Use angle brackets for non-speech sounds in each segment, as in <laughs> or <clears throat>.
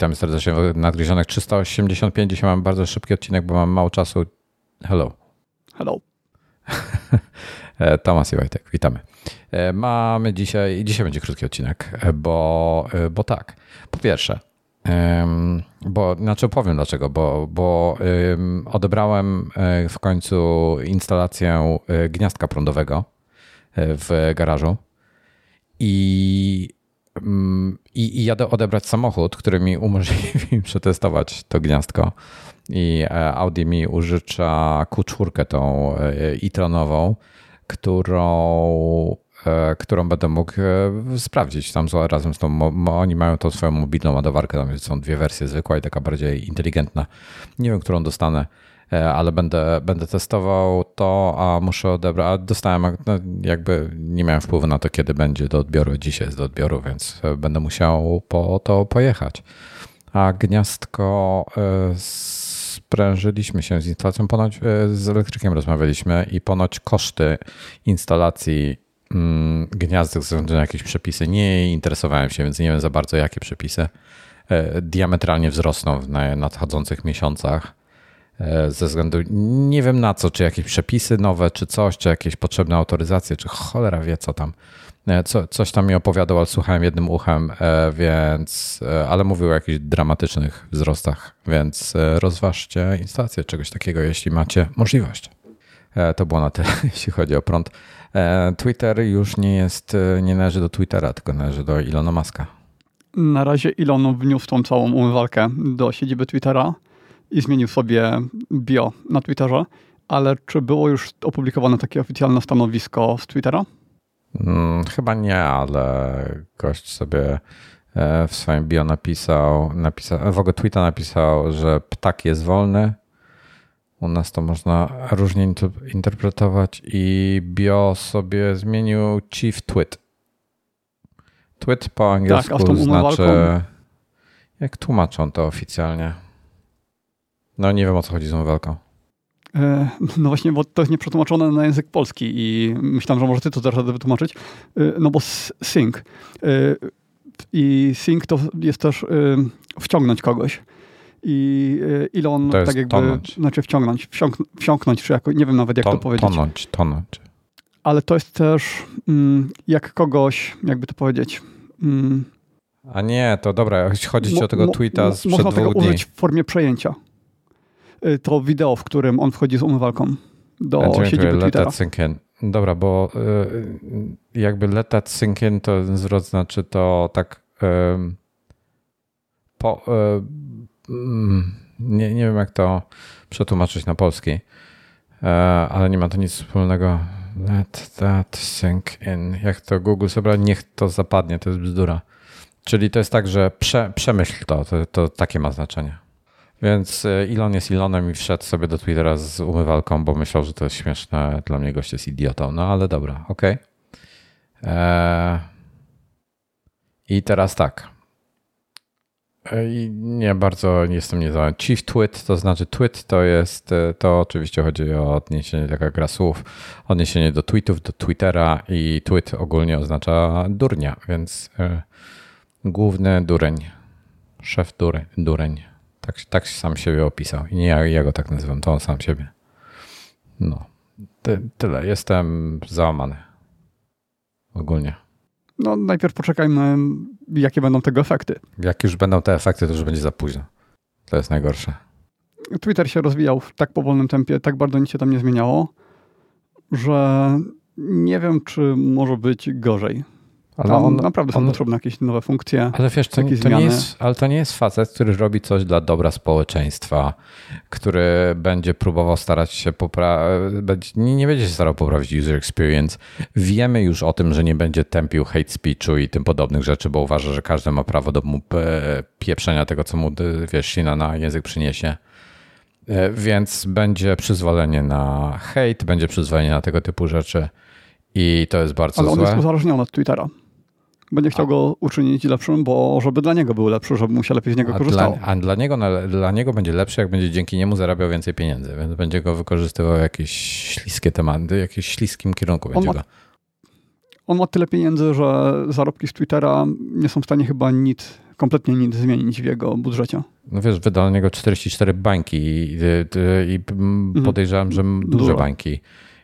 witamy serdecznie w Nadgryzionych 385. Dzisiaj mam bardzo szybki odcinek, bo mam mało czasu. Hello. Hello. <laughs> E, Tomasz i Wojtek, witamy. E, mamy dzisiaj, dzisiaj będzie krótki odcinek, e, bo, bo tak. Po pierwsze, bo znaczy powiem dlaczego, bo, bo odebrałem w końcu instalację gniazdka prądowego w garażu i i, i jadę odebrać samochód, który mi umożliwi <laughs> przetestować to gniazdko. I e, Audi mi użycza Q4 tą e-tronową, którą, e, którą będę mógł sprawdzić tam razem z tą. Oni mają tą swoją mobilną ładowarkę, tam są dwie wersje, zwykła i taka bardziej inteligentna. Nie wiem, którą dostanę E, ale będę, będę testował to, a muszę odebrać. Dostałem, no jakby nie miałem wpływu na to, kiedy będzie do odbioru. Dzisiaj jest do odbioru, więc e, będę musiał po to pojechać. A gniazdko e, sprężyliśmy się z instalacją, ponoć z elektrykiem rozmawialiśmy i ponoć koszty instalacji mm, gniazdek ze względu na jakieś przepisy nie interesowałem się, więc nie wiem za bardzo jakie przepisy diametralnie wzrosną w nadchodzących miesiącach E, ze względu, nie wiem na co, czy jakieś przepisy nowe, czy coś, czy jakieś potrzebne autoryzacje, czy cholera wie co tam. E, co, coś tam mi opowiadał, ale słuchałem jednym uchem, e, więc, ale mówił o jakichś dramatycznych wzrostach, więc rozważcie instalację czegoś takiego, jeśli macie możliwość. To było na tyle, <laughs> jeśli chodzi o prąd. Twitter już nie jest, nie należy do Twittera, tylko należy do Ilona Maska. Na razie Elon wniósł tą całą umywalkę do siedziby Twittera i zmienił sobie bio na Twitterze, ale czy było już opublikowane takie oficjalne stanowisko z Twittera? Hmm, chyba nie, ale gość sobie e, w swoim bio napisał, napisał, w ogóle Twitter napisał, że ptak jest wolny. U nas to można różnie interpretować i bio sobie zmienił Chief Twit. Twit po angielsku tak, znaczy... Jak tłumaczą to oficjalnie? No nie wiem o co chodzi z umywalką. E, no właśnie, bo to jest nieprzetłumaczone na język polski i myślałem, że może ty to teraz wytłumaczyć. E, no bo sync. E, I sync to jest też wciągnąć kogoś. I Elon tak jakby, tonąć. znaczy wciągnąć, wsiąk, wsiąknąć, czy jako, nie wiem nawet jak to powiedzieć. Tonąć, tonąć. Ale to jest też mm, jak kogoś, jakby to powiedzieć, mm, a nie, to dobra, chodzi ci o tego tweeta sprzed Można tego dni. użyć w formie przejęcia. Y, to wideo, w którym on wchodzi z umywalką do ja siedziby Twittera. Dobra, bo y, jakby let that sink in to zwrot znaczy to tak po, y, mm, nie, nie wiem jak to przetłumaczyć na polski, ale nie ma to nic wspólnego. Let that sink in. Jak to Google sobie, niech to zapadnie, to jest bzdura. Czyli to jest tak, że prze, przemyśl to, to, to takie ma znaczenie. Więc e, Elon jest Elonem i wszedł sobie do Twittera z umywalką, bo myślał, że to jest śmieszne. Dla mnie gość jest idiotą. No ale dobra, okej. Okay. Eee... I teraz tak. E, nie bardzo nie jestem niezadowolony. Chief Twit, to znaczy tweet to jest, e, to oczywiście chodzi o odniesienie, taka gra słów, odniesienie do tweetów, do Twittera i tweet ogólnie oznacza durnia, więc główny dureń, szef dureń. dureń. Tak, tak sam siebie opisał. I nie ja, ja go tak nazywam, to on sam siebie. No, Ty, tyle. Jestem załamany. Ogólnie. No, najpierw poczekajmy, jakie będą tego efekty. Jak już będą te efekty, to już będzie za późno. To jest najgorsze. Twitter się rozwijał w tak powolnym tempie, tak bardzo nic się tam nie zmieniało, że nie wiem, czy może być gorzej. Ale on, naprawdę są on, potrzebne jakieś nowe funkcje. Ale wiesz, to, to nie jest, ale to nie jest facet, który robi coś dla dobra społeczeństwa, który będzie próbował starać się poprawić, nie, nie będzie się starał poprawić user experience. Wiemy już o tym, że nie będzie tępił hate speechu i tym podobnych rzeczy, bo uważa, że każdy ma prawo do mu pieprzenia tego, co mu wiesz, ślina na język przyniesie. E, więc będzie przyzwolenie na hate, będzie przyzwolenie na tego typu rzeczy. I to jest bardzo Ale on złe. jest uzależniony od Twittera. Będzie chciał a. go uczynić lepszym, bo żeby dla niego był lepszy, żeby mu się lepiej z niego a korzystało. Dla, a dla niego, dla niego będzie lepszy, jak będzie dzięki niemu zarabiał więcej pieniędzy, więc będzie go wykorzystywał jakieś śliskie tematy, jakieś śliskim kierunku on będzie ma, go. On ma tyle pieniędzy, że zarobki z Twittera nie są w stanie chyba nic kompletnie nic zmienić w jego budżecie. No wiesz, wydał na niego 44 bańki i, i mhm. podejrzewam, że duże Dużo. bańki.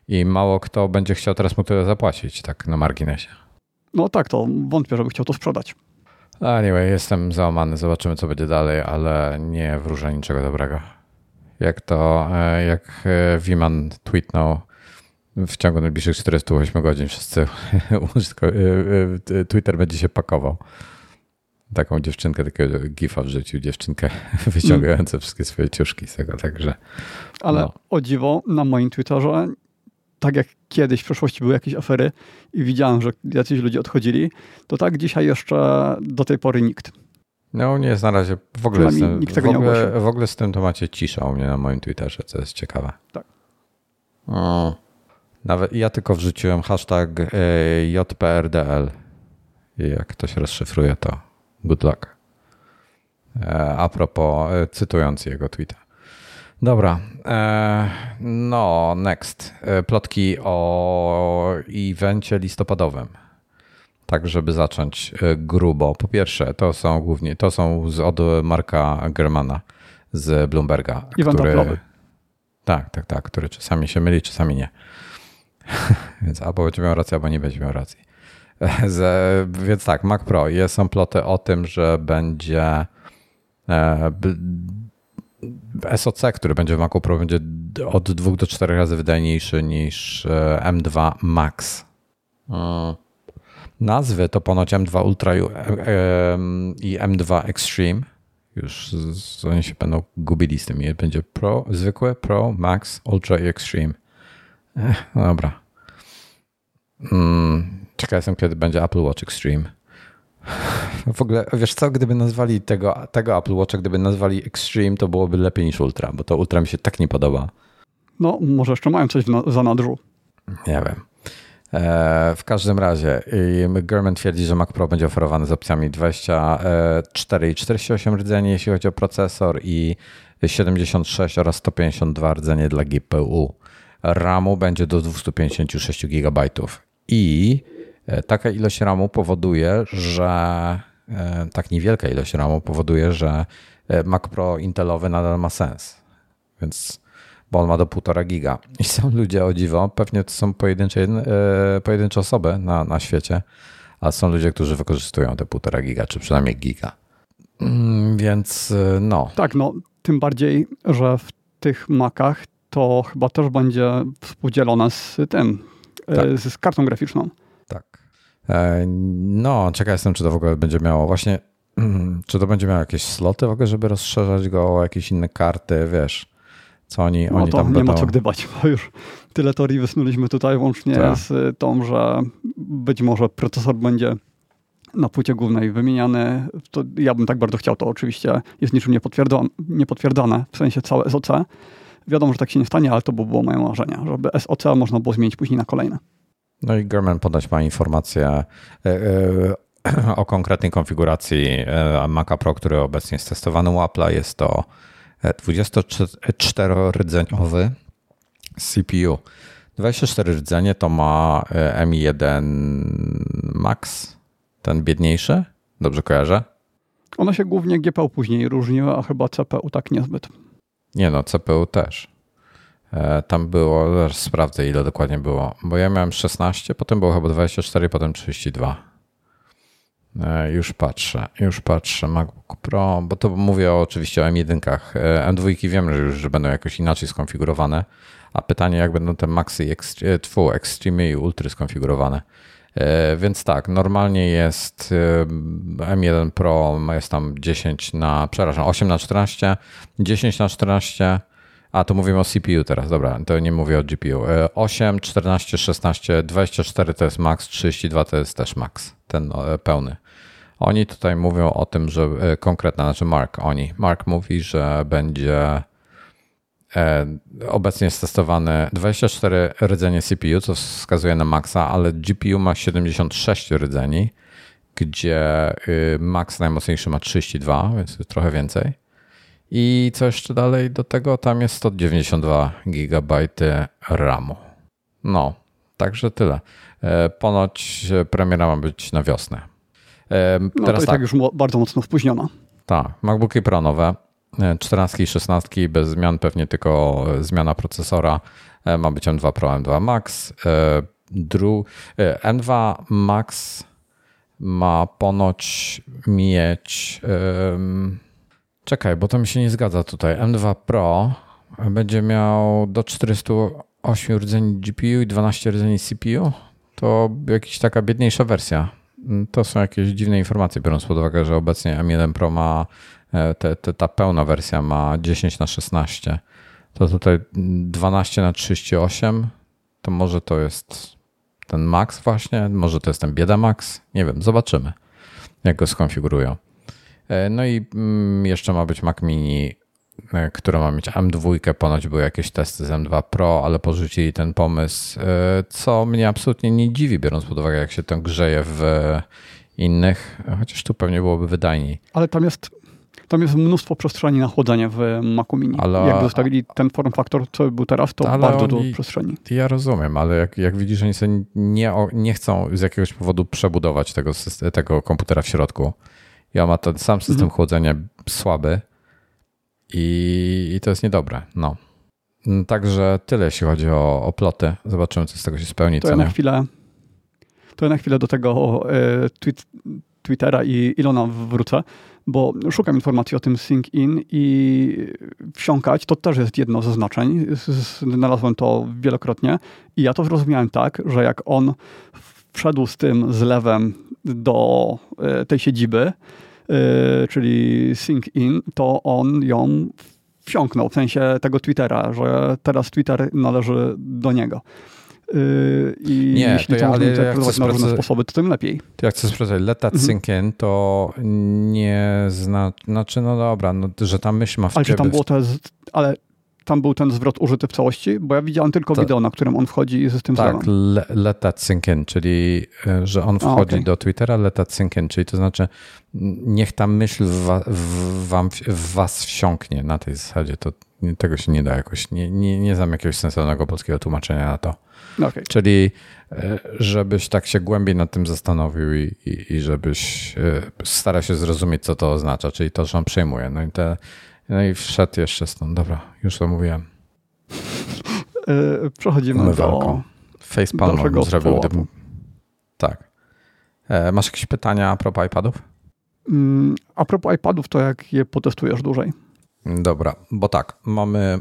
I mało kto będzie chciał teraz mu tyle zapłacić, tak na marginesie. No tak, to wątpię, żeby chciał to sprzedać. Anyway, jestem załamany, zobaczymy co będzie dalej, ale nie wróżę niczego dobrego. Jak to, e, jak Wiman tweetnął, w ciągu najbliższych 48 godzin wszyscy <laughs> e, e, Twitter będzie się pakował. Taką dziewczynkę, takiego gifa w życiu, dziewczynkę <laughs> wyciągającą mm. wszystkie swoje ciuszki z tego, także. Ale no. o dziwo, na moim Twitterze, tak jak kiedyś w przeszłości były jakieś afery i widziałem, że jacyś ludzie odchodzili, to tak dzisiaj jeszcze do tej pory nikt. No nie jest na razie w ogóle, z tym, w, ogóle, w ogóle z tym temacie cisza u mnie na moim Twitterze, co jest ciekawe. Tak. O. Nawet ja tylko wrzuciłem hashtag e, JPRDL. I jak ktoś rozszyfruje, to good luck. E, a propos, e, cytując jego tweeta. Dobra, no next. Plotki o evencie listopadowym. Tak, żeby zacząć grubo. Po pierwsze, to są głównie, to są z, od Marka Germana z Bloomberga. Event który, Tak, tak, tak, który czasami się myli, czasami nie. <laughs> Więc albo będzie miał rację, albo nie będzie miał racji. Z, więc tak, Mac Pro. Są ploty o tym, że będzie e, SoC, który będzie w Macu Pro, będzie od 2 do 4 razy wydajniejszy niż e, M2 Max. Hmm. Nazwy to ponoć M2 Ultra e, i M2 Extreme. Już oni się będą gubili z tym. Będzie Pro, zwykłe, Pro, Max, Ultra i Extreme. Ech, dobra. Hmm, czekaj, jestem, kiedy będzie Apple Watch Extreme. <laughs> W ogóle, wiesz co, gdyby nazwali tego, tego Apple Watcha, gdyby nazwali Extreme, to byłoby lepiej niż Ultra, bo to Ultra mi się tak nie podoba. No, może jeszcze mają coś na, za nadrzu. Nie wiem. E, w każdym razie German twierdzi, że Mac Pro będzie oferowany z opcjami 24 i 48 rdzeni, jeśli chodzi o procesor i 76 oraz 152 rdzenie dla GPU. RAMu będzie do 256 GB. I e, taka ilość RAMu powoduje, że e, tak niewielka ilość RAMu powoduje, że e, Mac Pro Intelowy nadal ma sens. Więc, bo on ma do 1,5 giga. I są ludzie o dziwo, pewnie to są pojedyncze, pojedyncze osoby na, na świecie, a są ludzie, którzy wykorzystują te 1,5 giga, czy przynajmniej giga. Mm, więc no. Tak, no tym bardziej, że w tych Macach to chyba też będzie współdzielone z tym, e, tak. z kartą graficzną. E, no, czekaj jestem, czy to w ogóle będzie miało właśnie, <clears throat> czy to będzie miało jakieś sloty w ogóle, żeby rozszerzać go o jakieś inne karty, wiesz, co oni, no oni to tam nie będą... ma co gdybać, bo już tyle teorii wysnuliśmy tutaj, łącznie tak. z tą, że być może procesor będzie na płycie głównej wymieniany. To ja bym tak bardzo chciał, to oczywiście jest niczym niepotwierdzone, niepotwierdzone w sensie całe SOC, Wiadomo, że tak się nie stanie, ale to by było moje marzenie, żeby SOC można było zmienić później na kolejne. No i German podać ma informację e, e, o konkretnej konfiguracji e, Maca Pro, który obecnie jest testowany u Apple'a. Jest to 24-rdzeniowy CPU. 24 rdzenie to ma M1 Max, ten biedniejszy. Dobrze kojarzę? One się głównie GPU później różniły, a chyba CPU tak niezbyt. Nie no, CPU też. E, tam było, sprawdzę ile dokładnie było, bo ja miałem 16, potem było chyba 24, potem 32. E, już patrzę, już patrzę. MacBook Pro, bo to mówię oczywiście o M1. E, M2 wiem, że już że będą jakoś inaczej skonfigurowane, a pytanie jak będą te Maxy, Extreme i Ultra skonfigurowane. E, więc tak, normalnie jest e, M1 Pro, jest tam 10 na, przepraszam, 8 na 14, 10 na 14, a to mówimy o CPU teraz, dobra, to nie mówię o GPU. 8, 14, 16, 24 to jest max, 32 to jest też max, ten e, pełny. Oni tutaj mówią o tym, że konkretna, znaczy Mark, oni. Mark mówi, że będzie E, obecnie jest testowane 24 rdzenie CPU, co wskazuje na maksa, ale GPU ma 76 rdzeni, gdzie y, max najmocniejszy ma 32, więc trochę więcej. I co jeszcze dalej do tego? Tam jest 192 GB RAMu. No, także tyle. E, ponoć premiera ma być na wiosnę. No Teraz to i tak, tak już bardzo mocno spóźniona. Tak, MacBooki Pro nowe, 14 i 16 bez zmian, pewnie tylko zmiana procesora. Ma być M2 Pro, M2 Max. Dru, M2 Max ma ponoć mieć. Um, czekaj, bo to mi się nie zgadza tutaj. M2 Pro będzie miał do 408 rdzeni GPU i 12 rdzeni CPU. To jakaś taka biedniejsza wersja. To są jakieś dziwne informacje, biorąc pod uwagę, że obecnie M1 Pro ma, e, te, te, ta pełna wersja ma 10 na 16. To tutaj 12 na 38, to może to jest ten Max właśnie, może to jest ten bieda Max, nie wiem, zobaczymy jak go skonfigurują. E, no i mm, jeszcze ma być Mac Mini, e, która ma mieć M2, ponoć były jakieś testy z M2 Pro, ale porzucili ten pomysł, e, co mnie absolutnie nie dziwi, biorąc pod uwagę jak się to grzeje w innych, chociaż tu pewnie byłoby wydajniej. Ale tam jest tam jest mnóstwo przestrzeni na chłodzenie w Macu Mini. Ale, jak zostawili ten form factor, co był teraz, to bardzo dużo przestrzeni. Ja rozumiem, ale jak, jak widzisz, oni sobie nie, nie chcą z jakiegoś powodu przebudować tego, tego komputera w środku. Ja ma ten sam system mhm. chłodzenia słaby i, i to jest niedobre. No. Także tyle, jeśli chodzi o, o ploty. Zobaczymy, co z tego się spełni. To ja na chwilę, to ja na chwilę do tego e, tweet, Twittera i Ilona wrócę bo szukam informacji o tym sync in i wsiąkać to też jest jedno ze znaczeń. Znalazłem to wielokrotnie i ja to zrozumiałem tak, że jak on wszedł z tym zlewem do e, tej siedziby, czyli sync in, to on ją wsiąknął, w sensie tego Twittera, że teraz Twitter należy do niego. Yy, I nie, jeśli to ja, ale interpretować na różne sposoby, to tym lepiej. To jak chcę sprawdzać let that mhm. sink in, to nie znaczy, znaczy no dobra, no, że ta myśl ma w ale ciebie... Tam było te, ale tam był ten zwrot użyty w całości? Bo ja widziałem tylko to, wideo, na którym on wchodzi z tym Tak, le, let that sink in, czyli e, że on wchodzi A, okay. do Twittera, let that sink in, czyli to znaczy niech ta myśl w, w, wam, w was wsiąknie na tej zasadzie. To, tego się nie da jakoś, nie, nie, nie znam jakiegoś sensownego polskiego tłumaczenia na to. Okay. Czyli e, żebyś tak się głębiej nad tym zastanowił i, i, i żebyś e, starał się zrozumieć, co to oznacza, czyli to, że on przejmuje. No i, te, no i wszedł jeszcze stąd. Dobra, już to mówiłem. Yy, przechodzimy Umywalką. do Facepalm zrobił. Gdybym... Tak. masz jakieś pytania a propos iPadów? Mm, a propos iPadów, to jak je potestujesz dłużej? Dobra, bo tak, mamy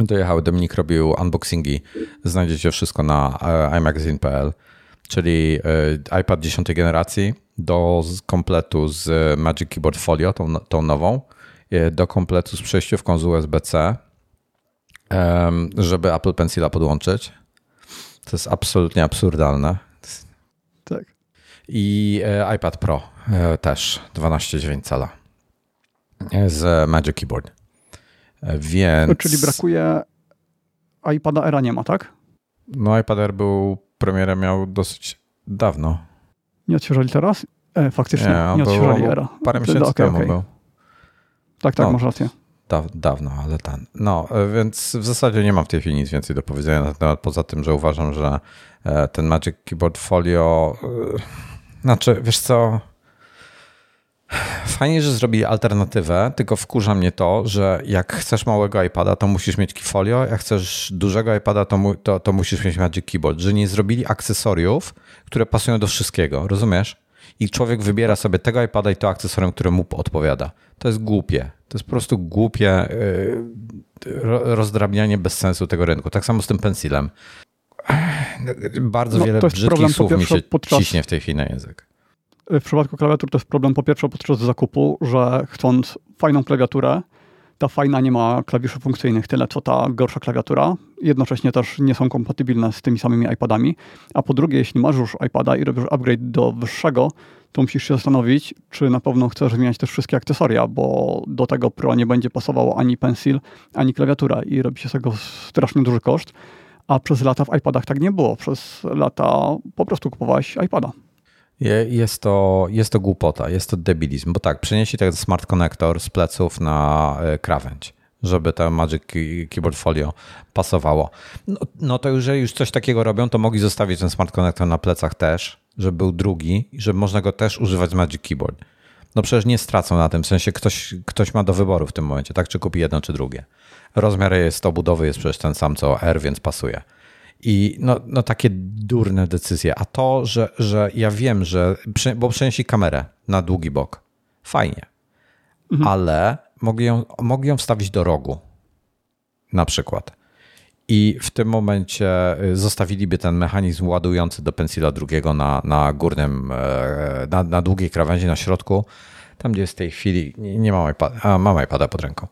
Dojechały, Dominik robił unboxingi. Znajdziecie wszystko na e, iMagazine.pl, czyli e, iPad 10 generacji do kompletu z Magic Keyboard Folio, tą, tą nową, e, do kompletu z przejściówką z USB-C, żeby Apple Pencila podłączyć. To jest absolutnie absurdalne. Tak. I iPad Pro też 12,9 cala z Magic Keyboard. Więc... Czyli brakuje iPada Era nie ma, tak? No iPad Air był, premierę miał dosyć dawno. Nie odświeżali teraz? E, faktycznie, nie, nie odświeżali Era. Parę miesięcy okay, temu okay. był. Tak, tak, no, masz rację. Da, dawno, ale ten. No, e, więc w zasadzie nie mam w tej chwili nic więcej do powiedzenia na ten temat, poza tym, że uważam, że e, ten Magic Keyboard Folio, e, znaczy, wiesz co, Fajnie, że zrobili alternatywę, tylko wkurza mnie to, że jak chcesz małego iPada, to musisz mieć Keyfolio, jak chcesz dużego iPada, to, mu, to, to musisz mieć Magic Keyboard, że nie zrobili akcesoriów, które pasują do wszystkiego, rozumiesz? I człowiek wybiera sobie tego iPada i to akcesorium, które mu odpowiada. To jest głupie. To jest po prostu głupie yy, rozdrabnianie bez sensu tego rynku. Tak samo z tym pensilem. Bardzo no, wiele brzydkich słów mi się podczas... ciśnie w tej chwili na język w przypadku klawiatur to jest problem po pierwsze podczas zakupu, że chcąc fajną klawiaturę, ta fajna nie ma klawiszy funkcyjnych tyle, co ta gorsza klawiatura. Jednocześnie też nie są kompatybilne z tymi samymi iPadami. A po drugie, jeśli masz już iPada i robisz upgrade do wyższego, to musisz się zastanowić, czy na pewno chcesz zmieniać też wszystkie akcesoria, bo do tego Pro nie będzie pasowało ani pencil, ani klawiatura i robi się z tego strasznie duży koszt. A przez lata w iPadach tak nie było. Przez lata po prostu kupowałeś iPada. Jest to, jest to głupota, jest to debilizm, bo tak, przenieśli ten smart connector z pleców na e, krawędź, żeby to Magic Keyboard Folio pasowało. No, no to jeżeli już coś takiego robią, to mogli zostawić ten smart connector na plecach też, żeby był drugi i żeby można go też używać z Magic Keyboard. No przecież nie stracą na tym, w sensie ktoś, ktoś ma do wyboru w tym momencie, tak? Czy kupi jedno, czy drugie. Rozmiar jest obudowy jest przecież ten sam co R, więc pasuje. I no, no takie durne decyzje. A to, że, że ja wiem, że. Bo przenieśli kamerę na długi bok. Fajnie. Mhm. Ale mogli ją, mogli ją wstawić do rogu. Na przykład. I w tym momencie y, zostawiliby ten mechanizm ładujący do pensila drugiego na, na górnym, e, na, na długiej krawędzi na środku. Tam, gdzie jest w tej chwili, nie, nie mam iPada, a mam iPada pod ręką.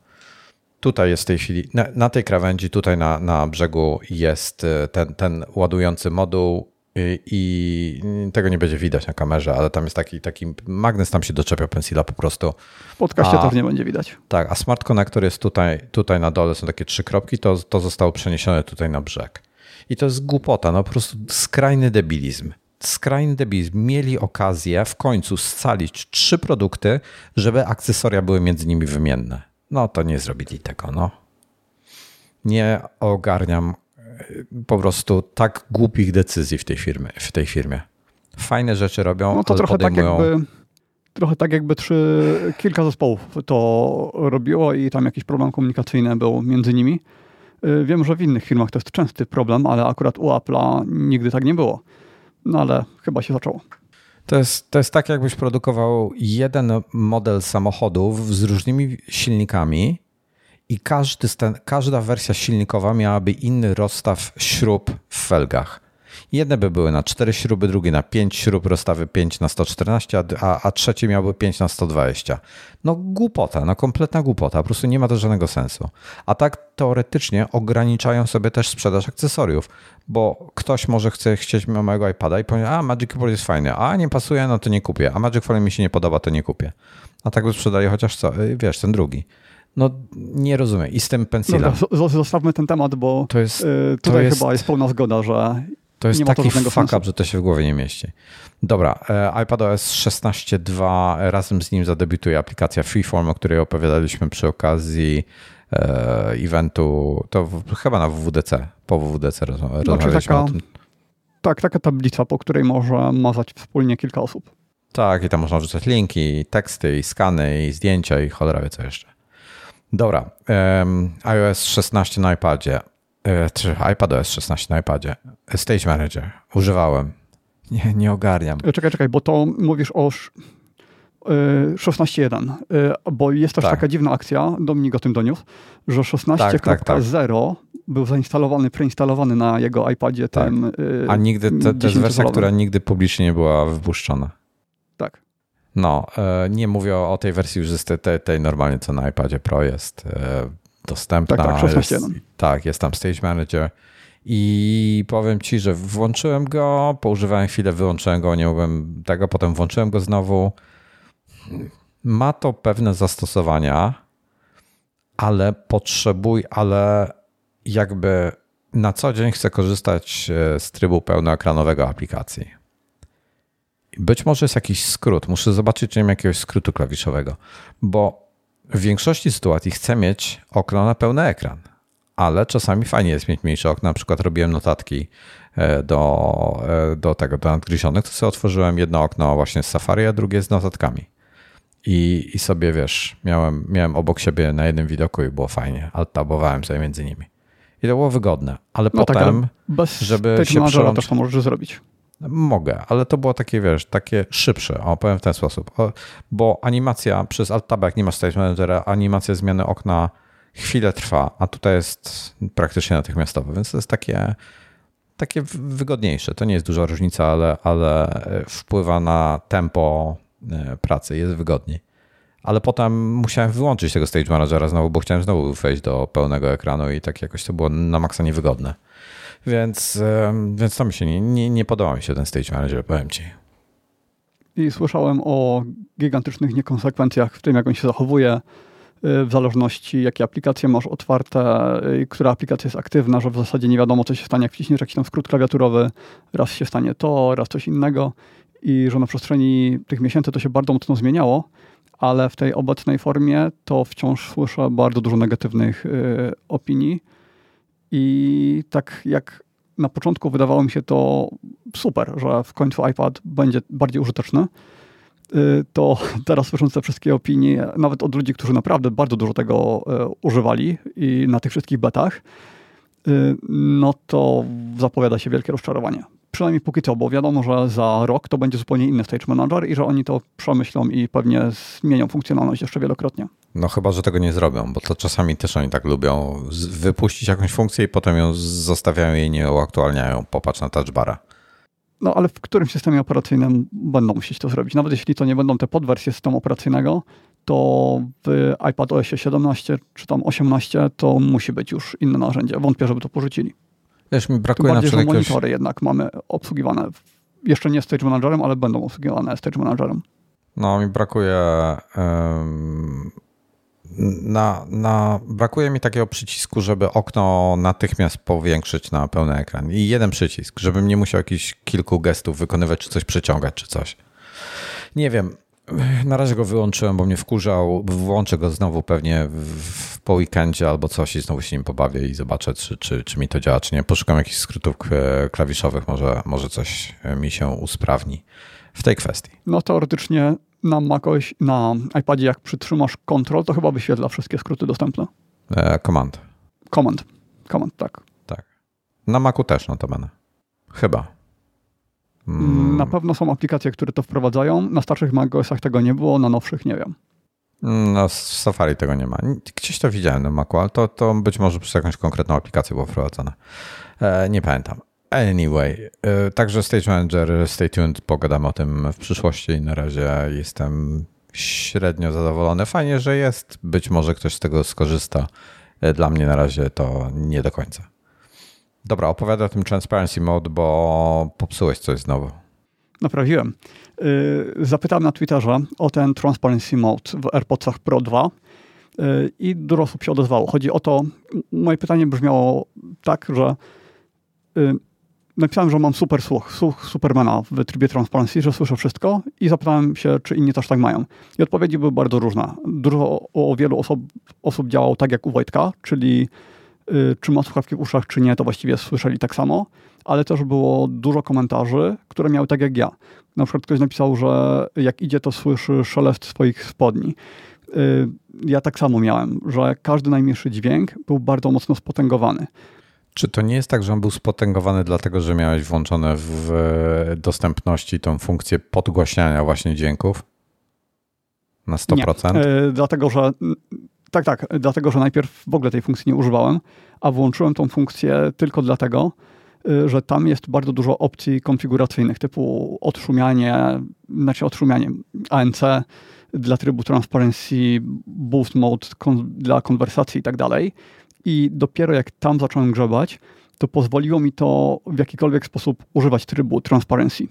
Tutaj jest w tej chwili, na, na tej krawędzi, tutaj na, na brzegu jest y, ten, ten ładujący moduł y, i tego nie będzie widać na kamerze, ale tam jest taki, taki magnes, tam się doczepia pensila po prostu. W podcaście też nie będzie widać. Tak, a smart connector jest tutaj, tutaj na dole, są takie trzy kropki, to, to zostało przeniesione tutaj na brzeg. I to jest głupota, no po prostu skrajny debilizm. Skrajny debilizm. Mieli okazję w końcu scalić trzy produkty, żeby akcesoria były między nimi wymienne. No to nie zrobili tego, no. Nie ogarniam e, po prostu tak głupich decyzji w tej firmie. W tej firmie. Fajne rzeczy robią, no to trochę podejmują... tak jakby, trochę tak jakby trzy, kilka zespołów to robiło i tam jakiś problem komunikacyjny był między nimi. E, wiem, że w innych firmach to jest częsty problem, ale akurat u Apple'a nigdy tak nie było. No ale chyba się zaczęło. To jest, to jest tak, jakbyś produkował jeden model samochodów z różnymi silnikami i każdy, każda wersja silnikowa miałaby inny rozstaw śrub w felgach. Jedne by były na 4 śruby, drugie na 5 śrub, rozstawy 5 na 114, a, a trzecie miałby 5 na 120. No głupota, no kompletna głupota, po prostu nie ma to żadnego sensu. A tak teoretycznie ograniczają sobie też sprzedaż akcesoriów, bo ktoś może chce chcieć mojego iPada i powie, a Magic Keyboard jest fajny, a nie pasuje, no to nie kupię, a Magic Folio mi się nie podoba, to nie kupię. A tak by sprzedaje chociaż co, y, wiesz, ten drugi. No nie rozumiem. I z tym pensilem. Dobra, zostawmy ten temat, bo to jest, y, tutaj to jest... chyba jest pełna zgoda, że to jest nie taki fuck up, że to się w głowie nie mieści. Dobra, e, iPadOS 16.2, razem z nim zadebiutuje aplikacja Freeform, o której opowiadaliśmy przy okazji e, eventu, to chyba na WWDC, po WWDC roz, znaczy rozmawialiśmy taka, o tym. Tak, taka tablica, po której można mazać wspólnie kilka osób. Tak, i tam można wrzucać linki, i teksty, i skany, i zdjęcia, i cholera wie co jeszcze. Dobra, um, iOS 16 na iPadzie. E, czy iPadOS 16 na iPadzie. Stage Manager. Używałem. Nie, nie ogarniam. E, czekaj, czekaj, bo to mówisz o 16.1, e, bo jest też tak. taka dziwna akcja, Dominik o tym doniósł, że 16.0 tak, tak, tak. był zainstalowany, preinstalowany na jego iPadzie tak. tym. A nigdy, to, to jest wersja, która nigdy publicznie nie była wypuszczona. Tak. No, nie mówię o tej wersji już tej, tej normalnie, co na iPadzie Pro jest dostępna. Tak, tak, 16 jest, tak, jest tam Stage Manager. I powiem ci, że włączyłem go, poużywałem chwilę, wyłączyłem go, nie mogłem tego, potem włączyłem go znowu. Ma to pewne zastosowania, ale potrzebuj, ale jakby na co dzień chcę korzystać e, z trybu pełnoekranowego aplikacji. Być może jest jakiś skrót, muszę zobaczyć, czy nie ma jakiegoś skrótu klawiszowego, bo w większości sytuacji chcę mieć okno na pełny ekran, ale czasami fajnie jest mieć mniejsze okno. Na przykład robiłem notatki e, do, e, do tego, do nadgryzionych, to sobie otworzyłem jedno okno właśnie z Safari, a drugie z notatkami. I, I sobie, wiesz, miałem, miałem obok siebie na jednym widoku i było fajnie. Alt-tabowałem sobie między nimi. I to było wygodne. Ale no potem, tak, ale bez żeby się przełączyć... też to możesz zrobić. Mogę, ale to było takie, wiesz, takie szybsze, o, powiem w ten sposób. Bo animacja przez Alt-Tab, jak nie masz Stage Managera, animacja zmiany okna chwilę trwa, a tutaj jest praktycznie natychmiastowe, więc to jest takie, takie wygodniejsze. To nie jest duża różnica, ale, ale e, wpływa na tempo e, pracy, jest wygodniej. Ale potem musiałem wyłączyć tego Stage Managera znowu, bo chciałem znowu wejść do pełnego ekranu i tak jakoś to było na maksa niewygodne. Więc, więc to mi się nie, nie, nie podoba mi się ten stage manager, powiem ci. I słyszałem o gigantycznych niekonsekwencjach w tym, jak on się zachowuje, y, w zależności jakie aplikacje masz otwarte, która aplikacja jest aktywna, że w zasadzie nie wiadomo, co się stanie, jak wciśniesz jakiś tam skrót klawiaturowy, raz się stanie to, raz coś innego i że na przestrzeni tych miesięcy to się bardzo mocno zmieniało, ale w tej obecnej formie to wciąż słyszę bardzo dużo negatywnych y, opinii i tak jak na początku wydawało mi się to super, że w końcu iPad będzie bardziej użyteczny. Y, to <laughs> teraz słysząc te wszystkie opinie, nawet od ludzi, którzy naprawdę bardzo dużo tego y, używali i na tych wszystkich betach, y, no to zapowiada się wielkie rozczarowanie. Przynajmniej póki co, bo wiadomo, że za rok to będzie zupełnie inny Stage Manager i że oni to przemyślą i pewnie zmienią funkcjonalność jeszcze wielokrotnie. No chyba, że tego nie zrobią, bo to czasami też oni tak lubią wypuścić jakąś funkcję i potem ją zostawiają i nie uaktualniają. Popatrz na touchbara. No ale w którym systemie operacyjnym będą musieć to zrobić? Nawet jeśli to nie będą te podwersje systemu operacyjnego, to w iPad OS 17 czy tam 18 to musi być już inne narzędzie. Wątpię, żeby to porzucili. Wiesz, mi brakuje Tym bardziej, na przykład monitory jednak mamy obsługiwane. Jeszcze nie Stage Managerem, ale będą obsługiwane Stage Managerem. No, mi brakuje um, na, na, brakuje mi takiego przycisku, żeby okno natychmiast powiększyć na pełny ekran. I jeden przycisk, żebym nie musiał jakichś kilku gestów wykonywać, czy coś przeciągać, czy coś. Nie wiem. Na razie go wyłączyłem, bo mnie wkurzał. Włączę go znowu pewnie w, po weekendzie albo coś i znowu się nim pobawię i zobaczę, czy, czy, czy mi to działa, czy nie. Poszukam jakichś skrótów klawiszowych, może, może coś mi się usprawni w tej kwestii. No teoretycznie na macOS, na iPadzie, jak przytrzymasz Ctrl, to chyba wyświetla wszystkie skróty dostępne. E, command. Command. Command, tak. Tak. Na Macu też notabene. Chyba. Mm. Na pewno są aplikacje, które to wprowadzają. Na starszych macOSach tego nie było, na nowszych nie wiem. No, w Safari tego nie ma. Gdzieś to widziałem na Macu, ale to, to być może przez jakąś konkretną aplikację było wprowadzone. E, nie pamiętam. Anyway, y, także Stage Manager, stay tuned, pogadamy o tym w przyszłości. Na razie jestem średnio zadowolony. Fajnie, że jest. Być może ktoś z tego skorzysta. Y, dla mnie na razie to nie do końca. Dobra, opowiadaj o tym Transparency Mode, bo popsułeś coś znowu. Naprawiłem. Y, zapytałem na Twitterze o ten Transparency Mode w AirPodsach Pro 2 i dużo osób się odezwało. Chodzi o to, moje pytanie brzmiało tak, że napisałem, że mam super słuch, słuch Supermana w trybie transparency, że słyszę wszystko i zapytałem się, czy inni też tak mają. I odpowiedzi były bardzo różne. Dużo o wielu osób, osób działało tak jak u Wojtka, czyli y, czy ma słuchawki w uszach, czy nie, to właściwie słyszeli tak samo, ale też było dużo komentarzy, które miały tak jak ja. Na przykład ktoś napisał, że jak idzie, to słyszy szelest swoich spodni. Y, ja tak samo miałem, że każdy najmniejszy dźwięk był bardzo mocno spotęgowany. Czy to nie jest tak, że on był spotęgowany dlatego, że miałeś włączone w dostępności tą funkcję podgłaśniania właśnie dźwięków? Na 100%? Nie, yy, dlatego, że tak, tak, dlatego, że najpierw w ogóle tej funkcji nie używałem, a włączyłem tą funkcję tylko dlatego, yy, że tam jest bardzo dużo opcji konfiguracyjnych, typu odszumianie, znaczy odszumianie ANC dla trybu transparency, boost mode dla konwersacji i tak dalej i dopiero jak tam zacząłem grzebać, to pozwoliło mi to w jakikolwiek sposób używać trybu transparency.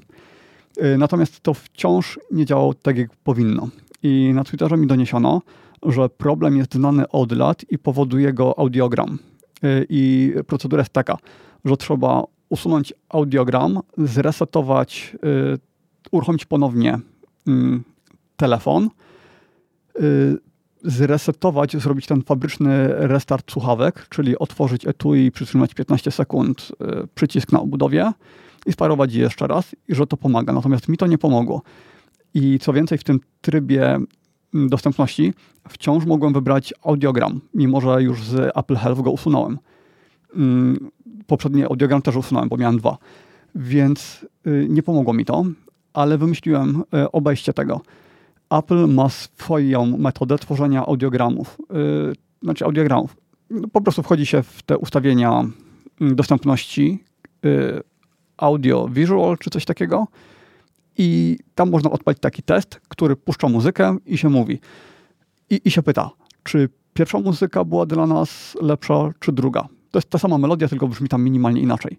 Y, natomiast to wciąż nie działało tak, jak powinno. I na Twitterze mi doniesiono, że problem jest znany od lat i powoduje go audiogram. Y, I procedura jest taka, że trzeba usunąć audiogram, zresetować, y, uruchomić ponownie mm, telefon, zresetować, zrobić ten fabryczny restart słuchawek, czyli otworzyć etui przytrzymać 15 sekund y, przycisk na obudowie i sparować je jeszcze raz i że to pomaga. Natomiast mi to nie pomogło. I co więcej, w tym trybie mm, dostępności wciąż mogłem wybrać audiogram, mimo że już z Apple Health go usunąłem. Mm, poprzedni audiogram też usunąłem, bo miałem dwa. Więc y, nie pomogło mi to, ale wymyśliłem y, obejście tego Apple ma swoją metodę tworzenia audiogramów. Yy, znaczy audiogramów. Po prostu wchodzi się w te ustawienia mm, dostępności yy, audio visual czy coś takiego i tam można odpalić taki test, który puszcza muzykę i się mówi. I, i się pyta, czy pierwsza muzyka była dla nas lepsza, czy druga. To jest ta sama melodia, tylko brzmi tam minimalnie inaczej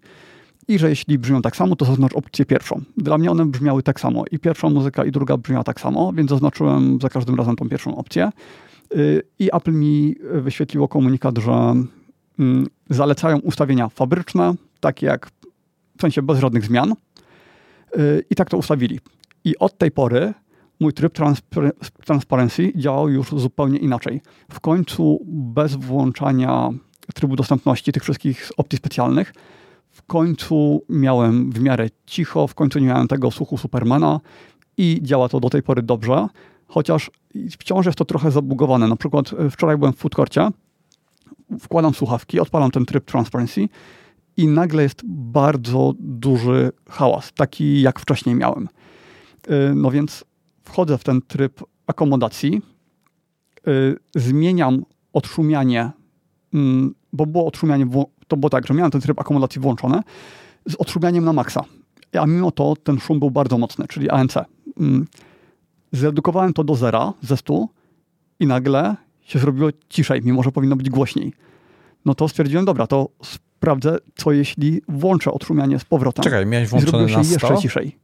i że jeśli brzmią tak samo, to zaznacz opcję pierwszą. Dla mnie one brzmiały tak samo i pierwsza muzyka i druga brzmiała tak samo, więc zaznaczyłem za każdym razem tą pierwszą opcję. Y, I Apple mi wyświetliło komunikat, że mm, zalecają ustawienia fabryczne, takie jak w sensie bez żadnych zmian. Y, I tak to ustawili. I od tej pory mój tryb transparency działał już zupełnie inaczej. W końcu bez włączania trybu dostępności tych wszystkich opcji specjalnych w końcu miałem w miarę cicho, w końcu nie miałem tego słuchu Supermana i działa to do tej pory dobrze, chociaż wciąż jest to trochę zabugowane. Na przykład e, wczoraj byłem w foodcourcie, wkładam słuchawki, odpalam ten tryb transparency i nagle jest bardzo duży hałas, taki jak wcześniej miałem. E, no więc wchodzę w ten tryb akomodacji, e, zmieniam odszumianie, mm, bo było odszumianie, to było tak, że miałem ten tryb akomodacji włączony z odszumianiem na maksa. A mimo to ten szum był bardzo mocny, czyli ANC. Mm. Zredukowałem to do zera ze 100 i nagle się zrobiło ciszej, mimo że powinno być głośniej. No to stwierdziłem, dobra, to sprawdzę, co jeśli włączę odszumianie z powrotem. Czekaj, miałeś włączone się na 100? jeszcze ciszej.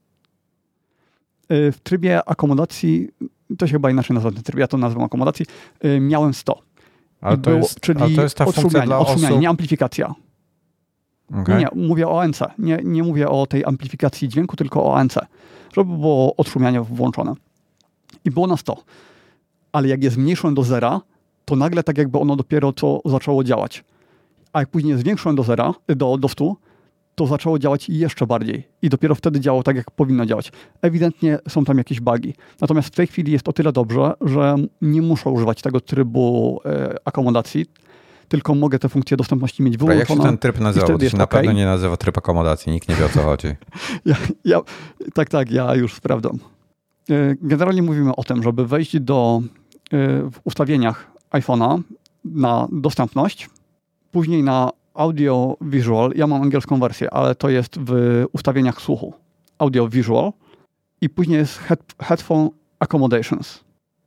Y, w trybie akomodacji, to się chyba inaczej nazywa ten tryb, ja to nazywam akomodacji, y, miałem 100. Ale to, jest, czyli ale to jest ta funkcja dla osób... nie amplifikacja. Okay. Nie, nie, mówię o ANC. Nie, nie mówię o tej amplifikacji dźwięku, tylko o ANC. Żeby było odszumianie włączone. I było na 100. Ale jak je zmniejszyłem do zera, to nagle tak jakby ono dopiero co zaczęło działać. A jak później zwiększyłem do zera, do, do 100, to zaczęło działać jeszcze bardziej. I dopiero wtedy działało tak, jak powinno działać. Ewidentnie są tam jakieś bugi. Natomiast w tej chwili jest o tyle dobrze, że nie muszę używać tego trybu e, akomodacji, tylko mogę te funkcje dostępności mieć wyłączone. A jak się ten tryb nazywa? To się na okay. pewno nie nazywa tryb akomodacji. Nikt nie wie, o co chodzi. <laughs> ja, ja, tak, tak, ja już sprawdzam. E, generalnie mówimy o tym, żeby wejść do e, w ustawieniach iPhone'a na dostępność, później na audio visual. Ja mam angielską wersję, ale to jest w ustawieniach słuchu. Audio visual i później jest head, headphone accommodations.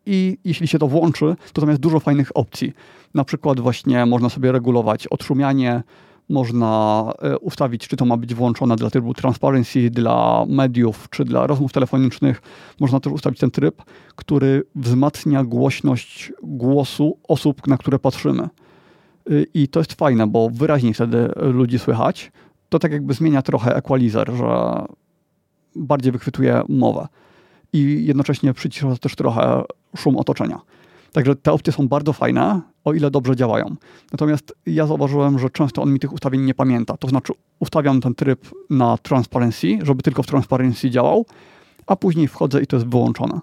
I jeśli się to włączy, to tam jest dużo fajnych opcji. Na przykład właśnie można sobie regulować odszumianie, można e, ustawić, czy to ma być włączone dla trybu transparency, dla mediów, czy dla rozmów telefonicznych. Można też ustawić ten tryb, który wzmacnia głośność głosu osób, na które patrzymy. Y, I to jest fajne, bo wyraźniej wtedy ludzi słychać. To tak jakby zmienia trochę equalizer, że bardziej wychwytuje mowę. I jednocześnie przycisza też trochę szum otoczenia. Także te opcje są bardzo fajne, o ile dobrze działają. Natomiast ja zauważyłem, że często on mi tych ustawień nie pamięta. To znaczy ustawiam ten tryb na transparency, żeby tylko w transparency działał, a później wchodzę i to jest wyłączone.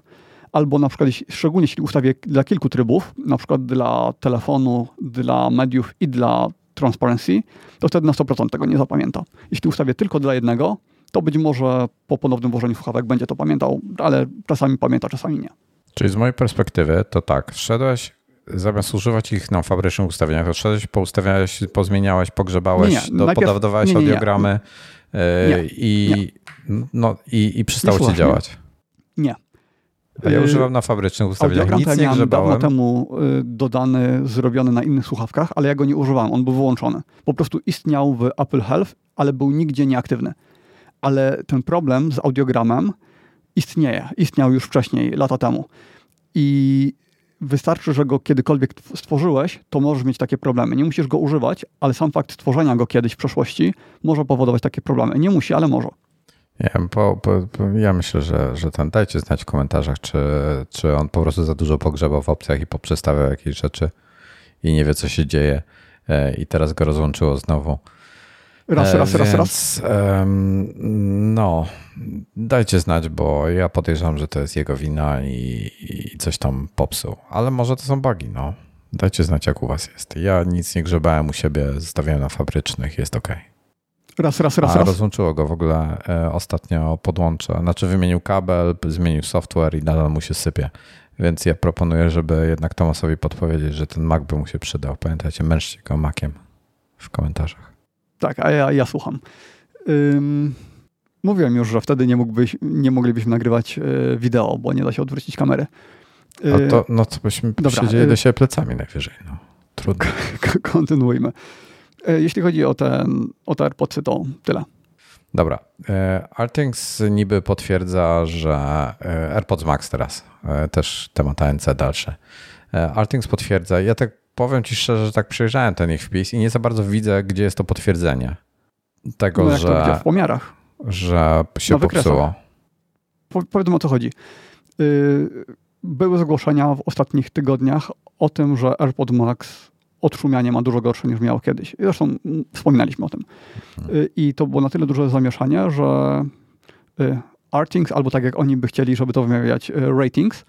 Albo na przykład, szczególnie jeśli ustawię dla kilku trybów, na przykład dla telefonu, dla mediów i dla transparency, to wtedy na 100% tego nie zapamięta. Jeśli ustawię tylko dla jednego, to być może po ponownym włożeniu słuchawek będzie to pamiętał, ale czasami pamięta, czasami nie. Czyli z mojej perspektywy to tak, wszedłeś, zamiast używać ich na fabrycznych ustawieniach, to wszedłeś, poustawiałeś, pozmieniałeś, pogrzebałeś, nie, nie. Najpierw, dodawałeś nie, audiogramy yy, i, no, i, i przestało ci działać. Nie. A ja używam na fabrycznych ustawieniach, nic nie grzebałem. dawno temu y, dodany, zrobiony na innych słuchawkach, ale ja go nie używałem, on był wyłączony. Po prostu istniał w Apple Health, ale był nigdzie nieaktywny. Ale ten problem z audiogramem istnieje, istniał już wcześniej, lata temu. I wystarczy, że go kiedykolwiek stworzyłeś, to możesz mieć takie problemy. Nie musisz go używać, ale sam fakt stworzenia go kiedyś w przeszłości może powodować takie problemy. Nie musi, ale może. Ja, po, po, po, ja myślę, że, że ten dajcie znać w komentarzach, czy, czy on po prostu za dużo pogrzebał w opcjach i poprzestawiał jakieś rzeczy i nie wie, co się dzieje e, i teraz go rozłączyło znowu. Raz, raz, raz, raz. No, dajcie znać, bo ja podejrzewam, że to jest jego wina i, i, coś tam popsuł. Ale może to są bugi, no. Dajcie znać, jak u was jest. Ja nic nie grzebałem u siebie, zostawiałem na fabrycznych, jest ok. Raz, raz, raz, A raz. rozłączyło go w ogóle e, ostatnio podłącze. Znaczy wymienił kabel, zmienił software i nadal mu się sypie. Więc ja proponuję, żeby jednak Tomasowi podpowiedzieć, że ten Mac by mu się przydał. Pamiętajcie, męczcie go Maciem w komentarzach. Tak, a ja, ja słucham. Ym, mówiłem już, że wtedy nie, mógłbyś, nie moglibyśmy nagrywać y, wideo, bo nie da się odwrócić kamery. Y, a to, no to byśmy dobra, siedzieli do siebie plecami najwyżej. No. Trudno. <laughs> Kontynuujmy. Y, jeśli chodzi o, ten, o te AirPodsy, to tyle. Dobra. Artings niby potwierdza, że AirPods Max teraz, też temat ANC dalszy. Artings potwierdza, ja tak powiem ci szczerze, że tak przejrzałem ten ich wpis i nie za bardzo widzę, gdzie jest to potwierdzenie tego, no że, to w pomiarach. że się popsuło. Po, powiedzmy o co chodzi. Yy, były zgłoszenia w ostatnich tygodniach o tym, że AirPod Max odszumianie ma dużo gorsze niż miało kiedyś. Zresztą mm, wspominaliśmy o tym. Y, I to było na tyle duże zamieszanie, że y, Artings, albo tak jak oni by chcieli, żeby to wymawiać y, ratings,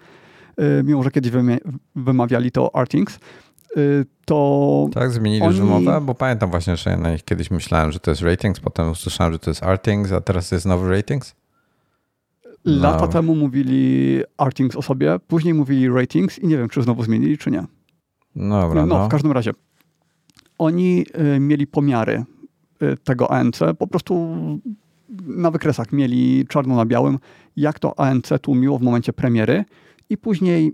mimo że kiedyś wymawiali to Artings, to. Tak, zmienili oni... wymowę, bo pamiętam właśnie, że ja na nich kiedyś myślałem, że to jest ratings, potem usłyszałem, że to jest Artings, a teraz jest nowy ratings. Lata no. temu mówili Artings o sobie, później mówili ratings i nie wiem, czy znowu zmienili, czy nie. Dobra, no, no. w każdym razie. Oni y, mieli pomiary y, tego ANC, po prostu na wykresach mieli czarno na białym, jak to ANC tłumiło w momencie premiery i później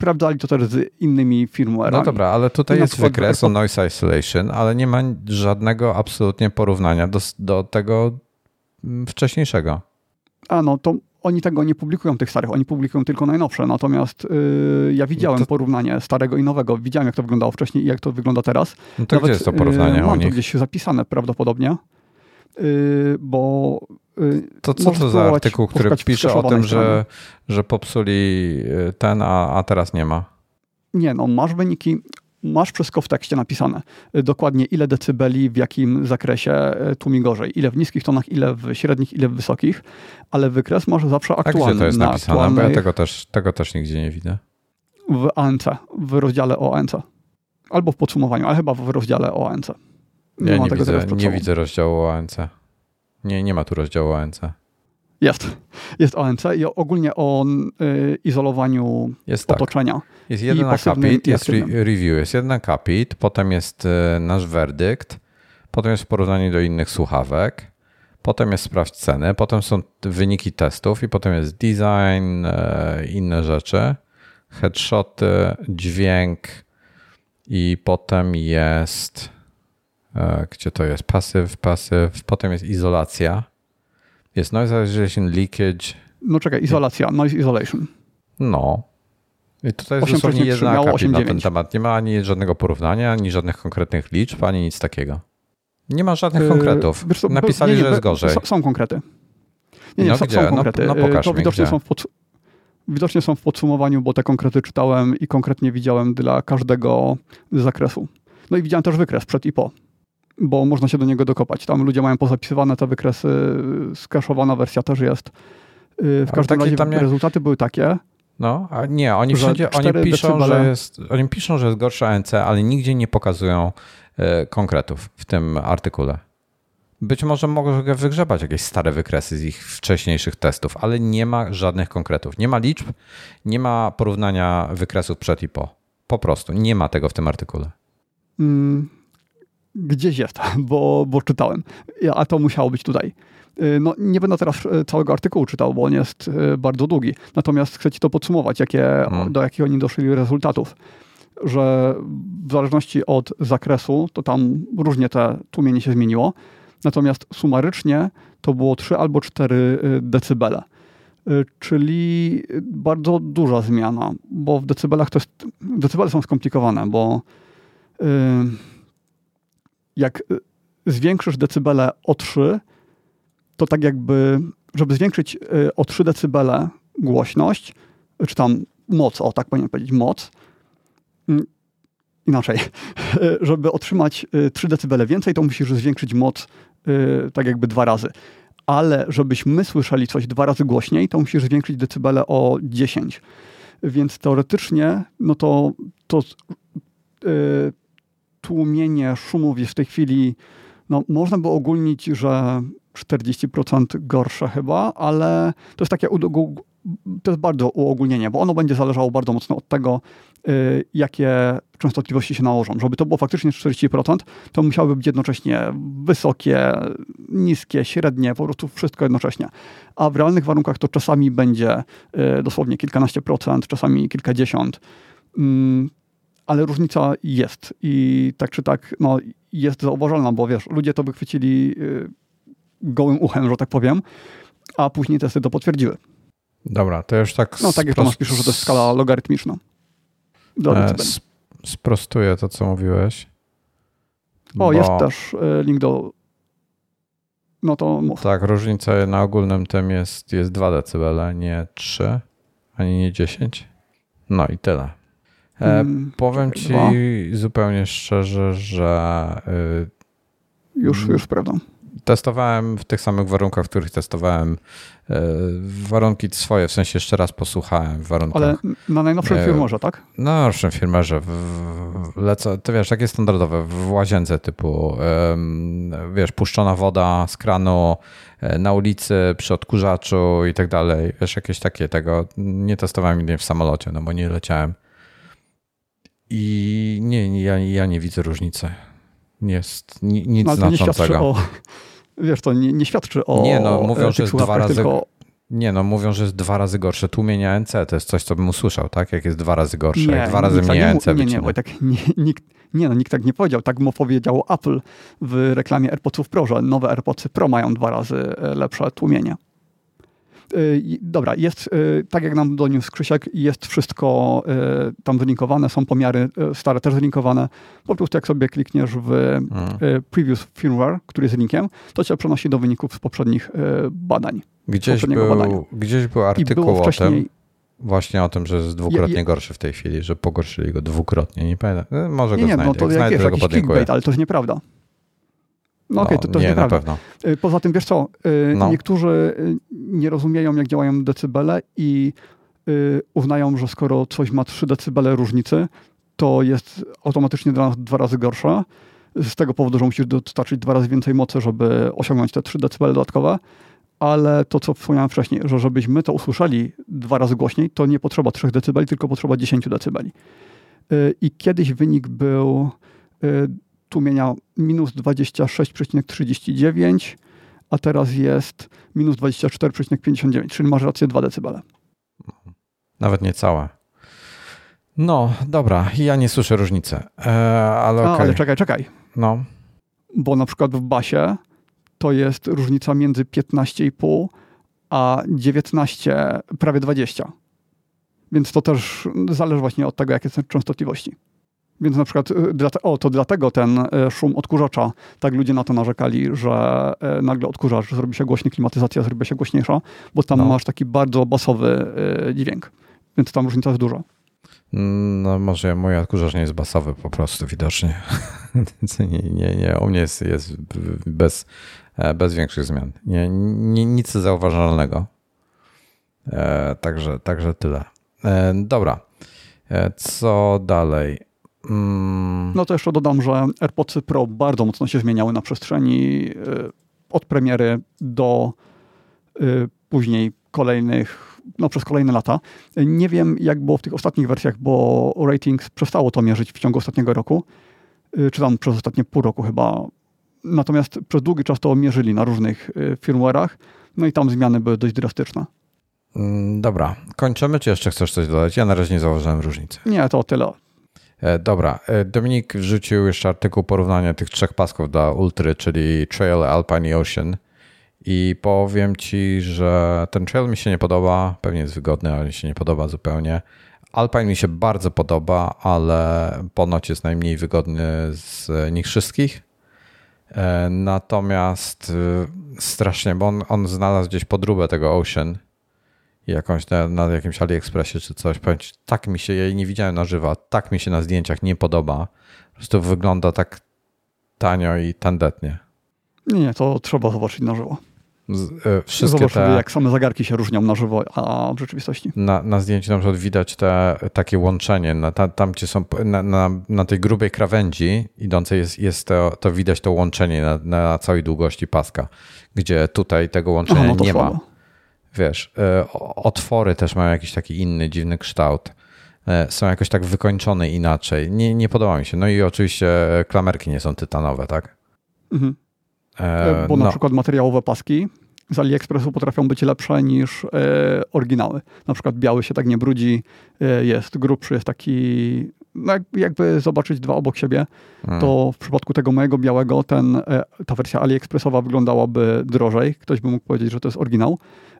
sprawdzali to też z innymi firmwarami. No dobra, ale tutaj jest wykres o noise isolation, ale nie ma żadnego absolutnie porównania do, do tego mm, wcześniejszego. A no, to oni tego nie publikują, tych starych, oni publikują tylko najnowsze. Natomiast yy, ja widziałem to... porównanie starego i nowego. Widziałem, jak to wyglądało wcześniej i jak to wygląda teraz. No to Nawet, gdzie jest to porównanie? Yy, mam to gdzieś zapisane prawdopodobnie, yy, bo. Yy, to co to za artykuł, który pisze o tym, że, że popsuli y, ten, a, a teraz nie ma? Nie, no masz wyniki masz wszystko w tekście napisane. Y, dokładnie ile decybeli, w jakim zakresie y, tłumi gorzej. Ile w niskich tonach, ile w średnich, ile w wysokich, ale wykres masz zawsze aktualny. A gdzie to jest napisane? Aktualnej... Bo ja tego też, tego też nigdzie nie widzę. W ANC, w rozdziale o ANC. Albo w podsumowaniu, ale chyba w rozdziale o ANC. Nie, ja nie, widzę, nie widzę rozdziału o ANC. Nie, nie ma tu rozdziału o ANC. Jest. Jest ONC i ogólnie o y, izolowaniu jest tak. otoczenia. Tak. Jest jeden akapit, jest re review, jest jeden akapit, potem jest y, nasz werdykt, potem jest porównanie do innych słuchawek, potem jest sprawdź ceny, potem są wyniki testów i potem jest design, y, inne rzeczy, headshoty, dźwięk i potem jest y, gdzie to jest? Pasyw, pasyw, potem jest izolacja jest noise isolation, leakage. No czekaj, izolacja, noise isolation. No. I tutaj jest dosłownie jedna akapit na ten temat. Nie ma ani żadnego porównania, ani żadnych konkretnych liczb, ani nic takiego. Nie ma żadnych yy, konkretów. Co, Napisali, nie, nie, że jest gorzej. Są konkrety. Nie, nie, no są, gdzie? są no, konkrety. No, no pokaż to widocznie są, w pod, widocznie są w podsumowaniu, bo te konkrety czytałem i konkretnie widziałem dla każdego zakresu. No i widziałem też wykres przed i po bo można się do niego dokopać. Tam ludzie mają pozapisywane te wykresy, skaszowana wersja też jest. Y, w każdym razie nie... rezultaty były takie. No, a nie, oni wszędzie oni piszą, że jest, oni piszą, że jest gorsza ANC, ale nigdzie nie pokazują y, konkretów w tym artykule. Być może mogę wygrzebać jakieś stare wykresy z ich wcześniejszych testów, ale nie ma żadnych konkretów. Nie ma liczb, nie ma porównania wykresów przed i po. Po prostu nie ma tego w tym artykule. Mm, gdzieś jest, <laughs> bo, bo czytałem, a to musiało być tutaj. Y, no, nie będę teraz y, całego artykułu czytał, bo on jest y, bardzo długi. Natomiast chcę ci to podsumować, jakie, hmm. do jakich oni doszli rezultatów. Że w zależności od zakresu, to tam różnie te tłumienie się zmieniło. Natomiast sumarycznie to było 3 albo 4 decybele. Czyli bardzo duża zmiana, bo w decybelach to jest. Decybele są skomplikowane, bo. Yy, jak y, zwiększysz decybele o 3, to tak jakby, żeby zwiększyć y, o 3 decybele głośność, czy tam moc, o tak powinien powiedzieć, moc, mm, inaczej, <laughs> żeby otrzymać 3 y, decybele więcej, to musisz zwiększyć moc tak jakby dwa razy. Ale żebyśmy słyszeli coś dwa razy głośniej, to musisz zwiększyć decybele o 10. Więc teoretycznie, no to, to tłumienie szumów jest w tej chwili, no, można by ogólnić, że 40% gorsze chyba, ale to jest takie to jest bardzo uogólnienie, bo ono będzie zależało bardzo mocno od tego, y, jakie częstotliwości się nałożą. Żeby to było faktycznie 40%, to musiały być jednocześnie wysokie, niskie, średnie, po prostu wszystko jednocześnie. A w realnych warunkach to czasami będzie y, dosłownie kilkanaście procent, czasami kilkadziesiąt. Mm, ale różnica jest i tak czy tak no, jest zauważalna, bo wiesz, ludzie to by chwycili y, gołym uchem, że tak powiem, a później testy to potwierdziły. Dobra, to już tak... No tak jak Tomasz pisze, że to jest skala logarytmiczna. e, sprostuję to, co mówiłeś. O, bo... jest też y, link do... No to mów. Tak, różnica na ogólnym tym jest, jest 2 dB, nie 3, ani nie 10. No i tyle. Hmm, powiem ci zupełnie szczerze, że. Już, już sprawdzam. Testowałem w tych samych warunkach, w których testowałem e, warunki swoje, w sensie jeszcze raz posłuchałem warunkach. Ale na najnowszym e, firmerze, tak? Na najnowszym firmerze. Lecę, to wiesz, takie standardowe, w łazience typu, wiesz, puszczona woda z kranu, e, na ulicy, przy odkurzaczu i tak dalej. Wiesz, jakieś takie tego. Nie testowałem nigdy w samolocie, no bo nie leciałem. I nie, ja, ja nie widzę różnicy. Jest nic no, znaczącego. O, wiesz, to nie, nie, świadczy o. Nie, no mówią, że jest dwa razy. Tylko... Nie, no mówią, że jest dwa razy gorsze tłumienie NC. To jest coś, co bym usłyszał, tak? Jak jest dwa razy gorsze, nie, jak dwa razy mniej nie, NC Nie, nie, bo tak nie, nikt, nie, no, nikt tak nie powiedział. Tak mu powiedział Apple w reklamie AirPodsów Pro, że nowe AirPodsy Pro mają dwa razy e, lepsze tłumienie. Y, dobra, jest, y, tak jak nam doniósł Krzysiek, jest wszystko y, tam wylinkowane, są pomiary stare też wylinkowane. Po prostu jak sobie klikniesz w hmm. previous firmware, który jest linkiem, to cię przenosi do wyników z poprzednich badań. Gdzieś, był, gdzieś był artykuł o tym, właśnie o tym, że jest dwukrotnie je, je, gorszy w tej chwili, że pogorszyli go dwukrotnie. Nie pamiętam. Może nie, go nie, znajdę. No to jak, jak wiesz, jakiś clickbait, ale to jest nieprawda. No okej, okay, to, to nie, nieprawda. Y, poza tym, wiesz co, y, no. niektórzy y, nie rozumieją, jak działają decybele i uznają, że skoro coś ma 3 decybele różnicy, to jest automatycznie dla nas dwa razy gorsze. Z tego powodu, że musisz dostarczyć dwa razy więcej mocy, żeby osiągnąć te 3 decybele dodatkowe. Ale to, co wspomniałem wcześniej, że żebyśmy to usłyszeli dwa razy głośniej, to nie potrzeba 3 decybeli, tylko potrzeba 10 decybeli. I kiedyś wynik był tłumienia minus 26,39, a teraz jest minus 24,59, czyli masz rację 2 dB. Nawet niecałe. No, dobra, ja nie słyszę różnicy, e, ale okay. Ale czekaj, czekaj. No. Bo na przykład w basie to jest różnica między 15,5 a 19, prawie 20. Więc to też zależy właśnie od tego, jakie są częstotliwości. Więc na przykład, y, o, to dlatego ten y, szum odkurzacza, tak ludzie na to narzekali, że y, nagle odkurzacz zrobi się głośny, klimatyzacja zrobi się głośniejsza, bo tam no. masz taki bardzo basowy dźwięk, więc tam różnica jest duża. No może mój odkurzacz nie jest basowy po prostu widocznie. <laughs> nie, nie, nie, u mnie jest, jest bez, e, bez większych zmian. Nie, nie, nic zauważalnego. E, także, także tyle. E, dobra. E, co dalej? Mm. No to jeszcze dodam, że AirPods Pro bardzo mocno się zmieniały na przestrzeni y, od premiery do y, później kolejnych, no przez kolejne lata. Nie wiem, jak było w tych ostatnich wersjach, bo Ratings przestało to mierzyć w ciągu ostatniego roku, y, czy tam przez ostatnie pół roku chyba. Natomiast przez długi czas to mierzyli na różnych firmware'ach, no i tam zmiany były dość drastyczne. Mm, dobra, kończymy, czy jeszcze chcesz coś dodać? Ja na razie nie zauważyłem różnicy. Nie, to tyle. E, dobra, e, Dominik wrzucił jeszcze artykuł porównania tych trzech pasków dla Ultry, czyli Trail, Alpine i Ocean. I powiem ci, że ten trail mi się nie podoba, pewnie jest wygodny, ale mi się nie podoba zupełnie. Alpine mi się bardzo podoba, ale ponoć jest najmniej wygodny z nich wszystkich. E, natomiast strasznie, bo on, on znalazł gdzieś podróbę tego Ocean jakąś na, na jakimś AliExpressie czy coś. Powiem ci, tak mi się, ja jej nie widziałem na żywo, tak mi się na zdjęciach nie podoba. Po prostu wygląda tak tanio i tandetnie. Nie, nie, to trzeba zobaczyć na żywo. Z, y, wszystkie Zobacz te, jak same zegarki się różnią na żywo, a w rzeczywistości. Na, na zdjęciu na przykład widać te, takie łączenie. Na, ta, tam, gdzie są na, na, na, tej grubej krawędzi idącej jest, jest to, to widać to łączenie na, na całej długości paska, gdzie tutaj tego łączenia Aha, no nie słabo. ma wiesz, e, otwory też mają jakiś taki inny, dziwny kształt. E, są jakoś tak wykończone inaczej. Nie, nie podoba mi się. No i oczywiście klamerki nie są tytanowe, tak? Mhm. E, Bo na no. przykład materiałowe paski z AliExpressu potrafią być lepsze niż e, oryginały. Na przykład biały się tak nie brudzi, e, jest grubszy, jest taki no jakby zobaczyć dwa obok siebie, hmm. to w przypadku tego mojego białego ten, e, ta wersja AliExpressowa wyglądałaby drożej. Ktoś by mógł powiedzieć, że to jest oryginał,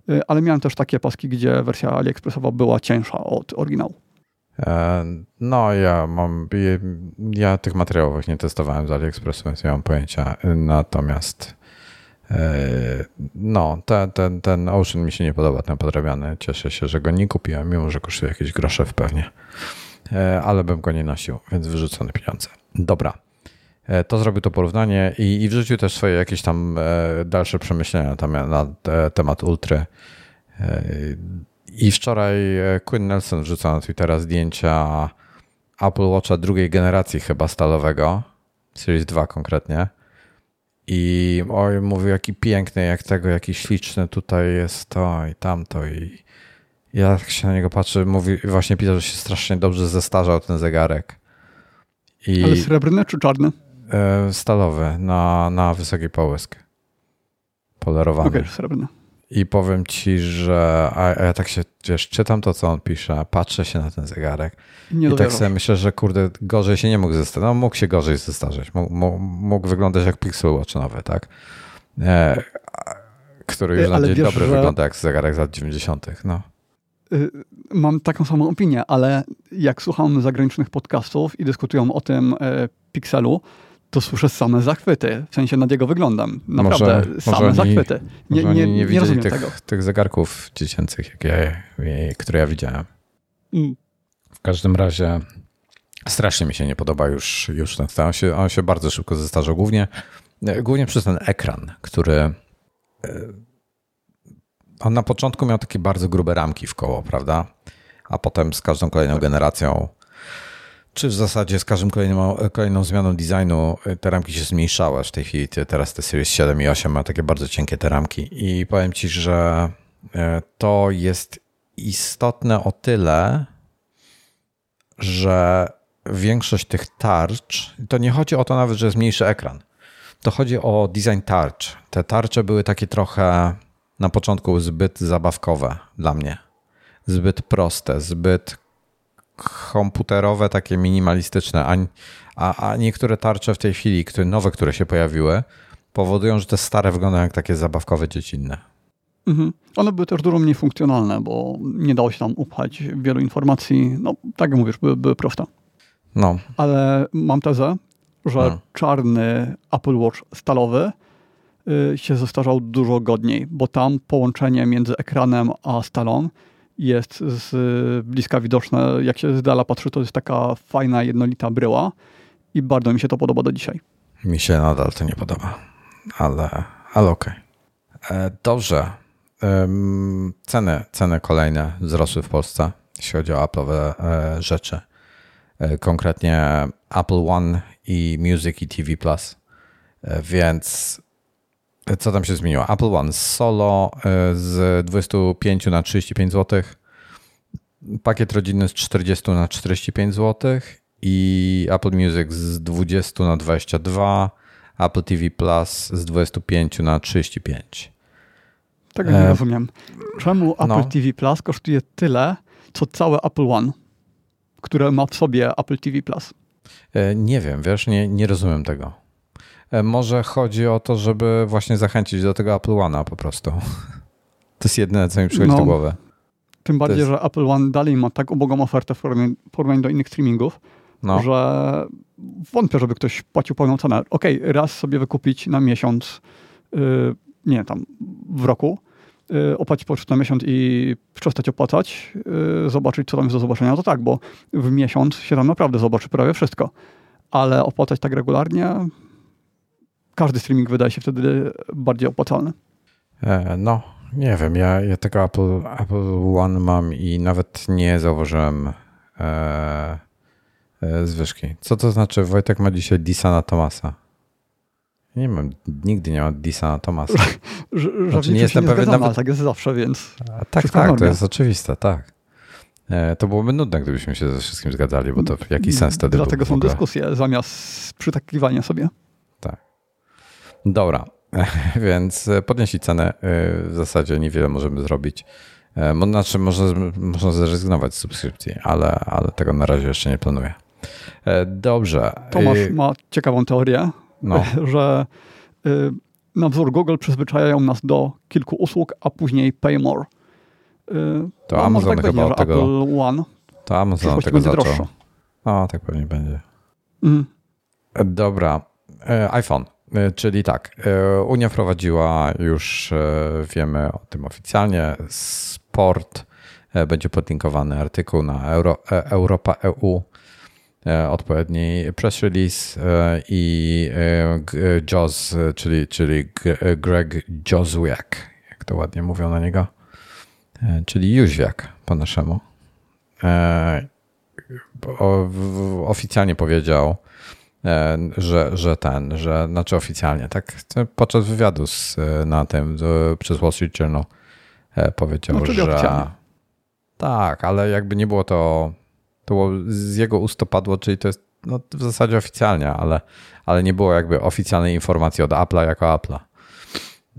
e, ale miałem też takie paski, gdzie wersja AliExpressowa była cięższa od oryginału. E, no, ja mam. Ja tych materiałów nie testowałem z AliExpressu, więc nie mam pojęcia. Natomiast no, ten, ten, ten Ocean mi się nie podoba, ten podrabiany. Cieszę się, że go nie kupiłem, mimo że kosztuje jakieś grosze w pewnie. Ale bym go nie nosił, więc wyrzucone pieniądze. Dobra. To zrobił to porównanie i, i wrzucił też swoje jakieś tam dalsze przemyślenia na temat ultry. I wczoraj Quinn Nelson wrzucał na Twittera zdjęcia Apple Watcha drugiej generacji chyba stalowego, Series 2 konkretnie. I oj, mówił, jaki piękny, jak tego, jaki śliczny tutaj jest to i tamto. I ja tak się na niego patrzę, mówi, właśnie pisał, że się strasznie dobrze zestarzał ten zegarek. I Ale srebrny czy czarny? E, stalowy, na, na wysoki połysk. Polerowany. Okej, okay, srebrny. I powiem ci, że a, ja tak się, wiesz, czytam to, co on pisze, patrzę się na ten zegarek nie i tak sobie myślę, że kurde, gorzej się nie mógł zestarzeć. No mógł się gorzej zestarzeć. Mógł, mógł wyglądać jak Pixel Watch nowy, tak? E, który już na dzień wiesz, dobry że... wygląda jak zegarek z lat 90. No. Y, mam taką samą opinię, ale jak słucham zagranicznych podcastów i dyskutują o tym e, Pixelu, to słyszę same zachwyty. W sensie nad jego wyglądem. Naprawdę może, same może zachwyty. Nie, nie, nie, nie rozumiem tych, tego. tych zegarków dziecięcych, które ja widziałem. Mm. W każdym razie strasznie mi się nie podoba już, już ten stan. On się, on się bardzo szybko zestarzał. Głównie, głównie przez ten ekran, który e, on na początku miał takie bardzo grube ramki w koło, prawda? A potem z każdą kolejną tak. generacją czy w zasadzie z każdą kolejną, kolejną zmianą designu y, te ramki się zmniejszały? W tej chwili teraz te Series 7 i 8 ma takie bardzo cienkie te ramki i powiem Ci, że y, to jest istotne o tyle, że większość tych tarcz, to nie chodzi o to nawet, że jest mniejszy ekran. To chodzi o design tarcz. Te tarcze były takie trochę na początku zbyt zabawkowe dla mnie. Zbyt proste, zbyt komputerowe, takie minimalistyczne, a, a, a niektóre tarcze w tej chwili, które, nowe, które się pojawiły, powodują, że te stare wyglądają jak takie zabawkowe dziecinne. Mhm. One były też dużo mniej funkcjonalne, bo nie dało się tam upchać wielu informacji. No, tak jak mówisz, były, były proste. No. Ale mam tezę, że no. czarny Apple Watch stalowy się zestarzał dużo godniej, bo tam połączenie między ekranem a stalą jest z bliska widoczne. Jak się z dala patrzy, to jest taka fajna, jednolita bryła i bardzo mi się to podoba do dzisiaj. Mi się nadal to nie podoba, ale, ale okej. Okay. E, dobrze. Ceny, ceny kolejne wzrosły w Polsce, jeśli chodzi o Apple'owe e, rzeczy. E, konkretnie Apple One i Music i TV Plus. Więc co tam się zmieniło? Apple One Solo e, z 25 na 35 zł, pakiet rodzinny z 40 na 45 zł i Apple Music z 20 na 22, Apple TV Plus z 25 na 35. Tego nie e, rozumiem. Czemu Apple no. TV Plus kosztuje tyle, co całe Apple One, które ma w sobie Apple TV Plus? E, nie wiem, wiesz, nie, nie rozumiem tego. E, może chodzi o to, żeby właśnie zachęcić do tego Apple One'a po prostu. <laughs> To jest jedyne, co mi przychodzi no, do głowy. Tym bardziej, jest... że Apple One dalej ma tak ubogą ofertę w porównaniu do innych streamingów, no. że wątpię, żeby ktoś płacił pełną cenę. Okej, okay, raz sobie wykupić na miesiąc, yy, nie tam, w roku, yy, opłacić po na miesiąc i przestać opłacać, yy, zobaczyć, co tam jest do zobaczenia, to tak, bo w miesiąc się tam naprawdę zobaczy prawie wszystko. Ale opłacać tak regularnie, każdy streaming wydaje się wtedy bardziej opłacalny. E, no, nie wiem, ja, ja tego Apple, Apple One mam i nawet nie zauważyłem e, e, zwyżki. Co to znaczy, Wojtek ma dzisiaj Disa na Tomasa? Nie mam, nigdy nie ma Disa na Tomasa. <laughs> znaczy, nie jestem pewien nawet... tak jest zawsze, więc... A, tak, tak, to jest oczywiste, tak. E, to byłoby nudne, gdybyśmy się ze wszystkim zgadzali, bo to jaki sens wtedy Dlatego są dyskusje zamiast przytakiwania sobie. Dobra, <laughs> więc e, podnieśli cenę. E, w zasadzie niewiele możemy zrobić. E, znaczy, można, można zrezygnować z subskrypcji, ale, ale tego na razie jeszcze nie planuję. Dobrze. Tomasz ma ciekawą teorię, no. <laughs> że na wzór Google przyzwyczajają nas do kilku usług, a później pay more. To no, Amazon tak chyba będzie, tego... Apple One to Amazon tego zaczął. Droższe. O, tak pewnie będzie. Mm. Dobra. iPhone. E, czyli tak, e, Unia wprowadziła już, e, wiemy o tym oficjalnie, sport będzie podlinkowany artykuł na Euro, Europa EU, odpowiedni press release i Joz, czyli, czyli Greg Jozwiak, jak to ładnie mówią na niego, czyli Jóźwiak po naszemu. Oficjalnie powiedział, że, że ten, że znaczy oficjalnie, tak podczas wywiadu z, na tym przez Wall Street Journal e, powiedział, no, że tak, ale jakby nie było to, to było z jego ust to padło, czyli to jest no, w zasadzie oficjalnie, ale, ale nie było jakby oficjalnej informacji od Apple'a jako Apple'a.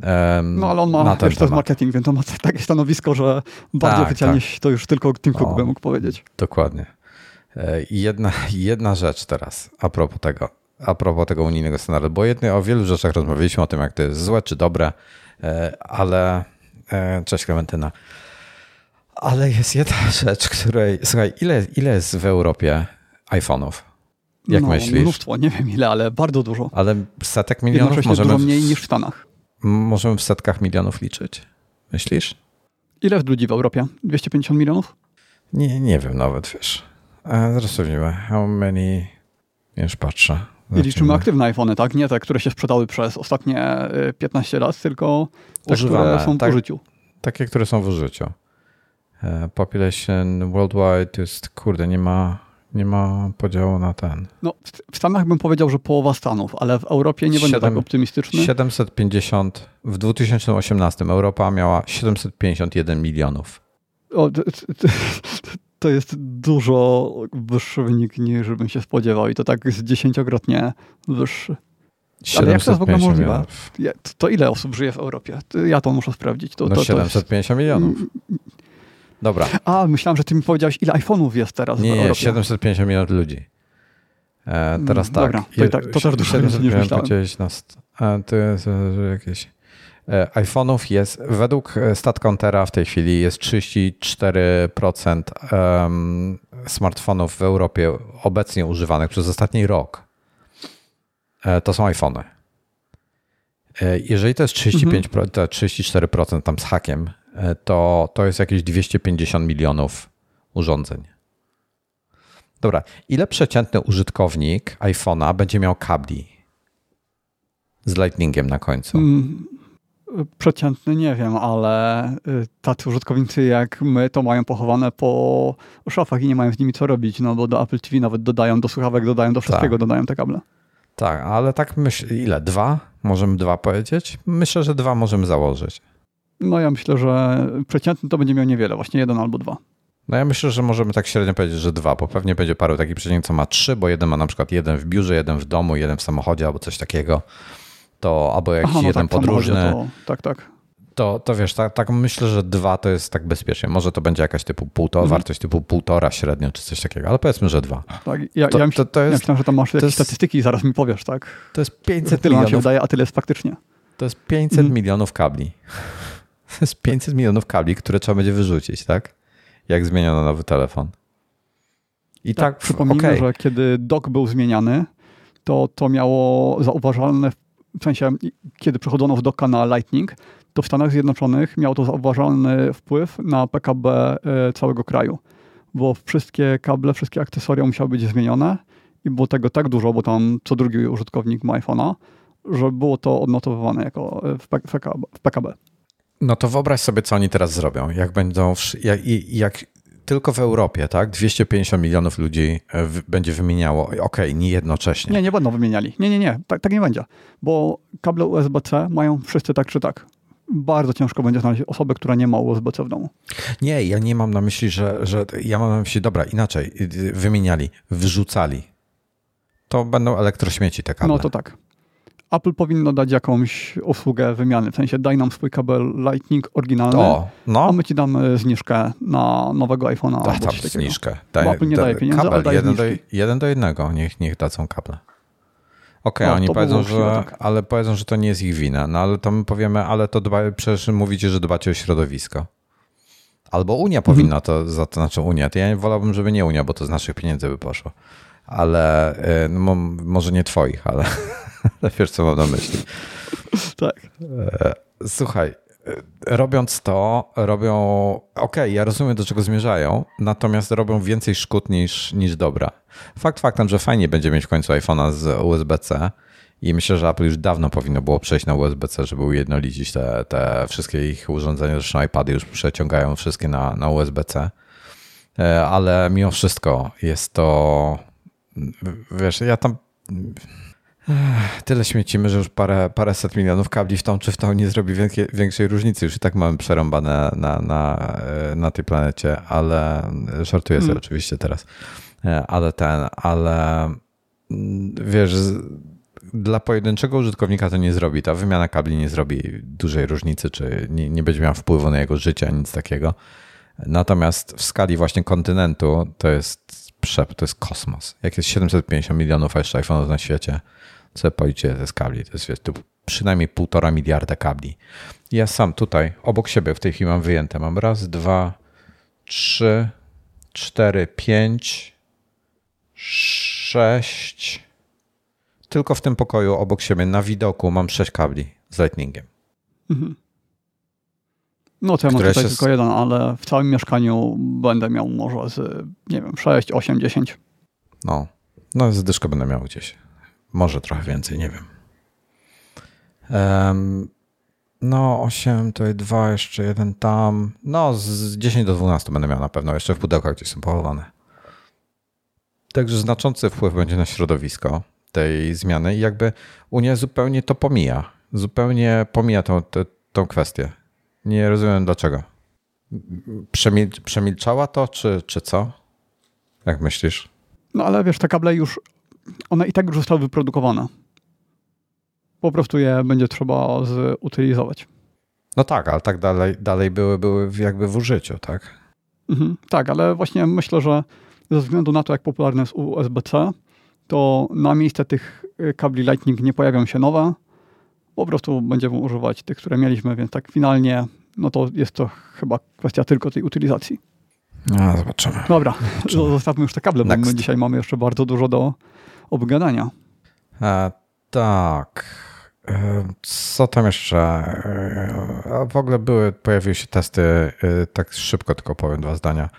Um, no ale on ma, wiesz, to jest marketing, więc on ma takie stanowisko, że bardziej tak, oficjalnie tak. to już tylko Tim Cook by mógł powiedzieć. Dokładnie. E, jedna, <laughs> jedna rzecz teraz a propos tego, a propos tego unijnego standardu, bo jedny, o wielu rzeczach rozmawialiśmy o tym, jak to jest złe czy dobre, e, ale e, cześć Klementyna. Ale jest jedna <laughs> rzecz, której. Słuchaj, ile, ile jest w Europie iPhone'ów? Jak no, myślisz? Mnóstwo, nie wiem ile, ale bardzo dużo. Ale setek milionów możemy. Dużo mniej niż w Stanach. Możemy w setkach milionów liczyć. Myślisz? Ile jest ludzi w Europie? 250 milionów? Nie, nie wiem nawet, wiesz. Zaraz sprawdzimy. How many... Już patrzę. I liczymy aktywne iPhony, tak? Nie te, które się sprzedały przez ostatnie 15 y, lat, tylko te, Używane, które są tak, w użyciu. Takie, które są w użyciu. E, population worldwide jest, kurde, nie ma, nie ma podziału na ten. No, w Stanach bym powiedział, że połowa Stanów, ale w Europie nie 7, będę tak optymistyczny. 750, w 2018 Europa miała 751 milionów. O, to jest dużo wyższy wynik niż bym się spodziewał i to tak z dziesięciokrotnie wyższy. Ale jak to jest w ogóle możliwe? To, to, ile osób żyje w Europie? Ja to muszę sprawdzić. To, no to, 750 jest... milionów. Dobra. A, myślałem, że ty mi powiedziałeś, ile iPhone'ów jest teraz nie, w Europie. Nie, 750 milionów ludzi. E, teraz mm, tak. Dobra, to, tak, to też dużo niż myślałem. Na, e, to jest jakieś... E, iPhone'ów jest, według e, StatCountera w tej chwili jest 34% smartfonów w Europie obecnie używanych przez ostatni rok. E, to są iPhony. Jeżeli to jest 35, mhm. 34% tam z hakiem, to, to jest jakieś 250 milionów urządzeń. Dobra, ile przeciętny użytkownik iPhone'a będzie miał kabli z lightningiem na końcu? Mm przeciętny nie wiem, ale y, tacy użytkownicy jak my to mają pochowane po szafach i nie mają z nimi co robić, no bo do Apple TV nawet dodają, do słuchawek dodają, do wszystkiego tak. dodają te kable. Tak, ale tak myślę, ile? Dwa? Możemy dwa powiedzieć? Myślę, że dwa możemy założyć. No ja myślę, że przeciętny to będzie miał niewiele, właśnie jeden albo dwa. No ja myślę, że możemy tak średnio powiedzieć, że dwa, bo pewnie będzie paru takich przeciętnych, co ma trzy, bo jeden ma na przykład jeden w biurze, jeden w domu, jeden w samochodzie albo coś takiego to albo jakiś Aha, no jeden tak, podróżny. To, tak, tak. To, to wiesz, tak, tak myślę, że dwa to jest tak bezpiecznie. Może to będzie jakaś typu półtora, mhm. wartość typu półtora średnio, czy coś takiego, ale powiedzmy, że dwa. Tak, ja, to, ja, myśl, to, to jest, ja myślałem, że tam masz jakieś jest, statystyki i zaraz mi powiesz, tak? To jest 500 tyle milionów. się wydaje, a tyle jest faktycznie. To jest 500 mhm. milionów kabli. <laughs> To jest 500 milionów kabli, które trzeba będzie wyrzucić, tak? Jak zmieniono nowy telefon. I tak, tak przypomnijmy, okay. że kiedy dok był zmieniany, to to miało zauważalne w sensie, kiedy przechodzono z docka na Lightning, to w Stanach Zjednoczonych miało to zauważalny wpływ na PKB e, całego kraju, bo wszystkie kable, wszystkie akcesoria musiały być zmienione i było tego tak dużo, bo tam co drugi użytkownik ma iPhone'a, że było to odnotowywane jako e, w. W PKB. No to wyobraź sobie, co oni teraz zrobią. Jak będą, jak, jak tylko w Europie, tak? 250 milionów ludzi e, będzie wymieniało. Okej, okay, nie jednocześnie. Nie, nie będą wymieniali. Nie, nie, nie. Tak, tak nie będzie. Bo kable USB-C mają wszyscy tak czy tak. Bardzo ciężko będzie znaleźć osobę, która nie ma USB-C w domu. Nie, ja nie mam na myśli, że, że ja mam na myśli, dobra, inaczej, wymieniali, wyrzucali. To będą elektrośmieci te kable. No to tak. Apple powinno dać jakąś usługę wymiany, w sensie daj nam swój kabel Lightning oryginalny, o, no. a my ci damy zniżkę na nowego iPhone'a. Da, tam zniżkę. Daj, Apple nie da, daje pieniędzy, kabel, ale daje jeden do, jeden do jednego, niech, niech dadzą kable. Okej, okay, no, oni powiedzą, że, tak. ale powiedzą, że to nie jest ich wina, no ale to my powiemy, ale to dba, przecież mówicie, że dbacie o środowisko. Albo Unia mhm. powinna to, za to znaczy Unia. To ja wolałbym, żeby nie Unia, bo to z naszych pieniędzy by poszło. Ale y, no, może nie twoich, <laughs> ale Wiesz, co mam na myśli. Tak. E, słuchaj, robiąc to, robią. Okej, okay, ja rozumiem, do czego zmierzają, natomiast robią więcej szkód niż, niż dobra. Fakt faktem, że fajnie będzie mieć w końcu iPhone'a z USB-C. I myślę, że Apple już dawno powinno było przejść na USB-C, żeby ujednolicić te, te wszystkie ich urządzenia. Zresztą iPady już przeciągają wszystkie na, na USB-C. E, ale mimo wszystko jest to. Wiesz, ja tam Tyle śmiecimy, że już parę, paręset milionów kabli w tą czy w tą nie zrobi większej, większej różnicy. Już i tak mamy przerąbane na, na, na tej planecie, ale żartuję sobie hmm. oczywiście teraz. E, ale ten, ale mm, wiesz, dla pojedynczego użytkownika to nie zrobi. Ta wymiana kabli nie zrobi dużej różnicy, czy nie, nie będzie miała wpływu na jego życie, nic takiego. Natomiast w skali właśnie kontynentu to jest przep, to jest kosmos. Jak jest 750 milionów jeszcze iPhone'ów na świecie, co policzycie te kabli. To jest wiesz, tu przynajmniej półtora miliarda kabli. Ja sam tutaj, obok siebie w tej chwili mam wyjęte. Mam raz, dwa, trzy, cztery, pięć, sześć. Tylko w tym pokoju obok siebie na widoku mam sześć kabli z lightningiem. Mhm. No to ja mam tutaj się... tylko jeden, ale w całym mieszkaniu będę miał może z, nie wiem, 6, 8, 10. No, no z dyszką będę miał gdzieś. Może trochę więcej, nie wiem. Um, no, 8 to 2, jeszcze jeden tam. No, z 10 do 12 będę miał na pewno. Jeszcze w pudełkach gdzieś są pochowane. Także znaczący wpływ będzie na środowisko tej zmiany i jakby Unia zupełnie to pomija. Zupełnie pomija tą, tą kwestię. Nie rozumiem dlaczego. Przemil, przemilczała to, czy, czy co? Jak myślisz? No ale wiesz, te kable już one i tak już zostały wyprodukowane. Po prostu je będzie trzeba zutylizować. No tak, ale tak dalej, dalej były, były jakby w użyciu, tak? Mhm, tak, ale właśnie myślę, że ze względu na to, jak popularne jest USB-C, to na miejsce tych y, kabli Lightning nie pojawią się nowe. Po prostu będziemy używać tych, które mieliśmy, więc tak finalnie no to jest to chyba kwestia tylko tej utylizacji. No, zobaczymy. Dobra, zobaczymy. zostawmy już te kable, Next. bo my dzisiaj mamy jeszcze bardzo dużo do obgadania. E, tak. E, co tam jeszcze? E, w ogóle były, pojawiły się testy, e, tak szybko tylko powiem dwa zdania.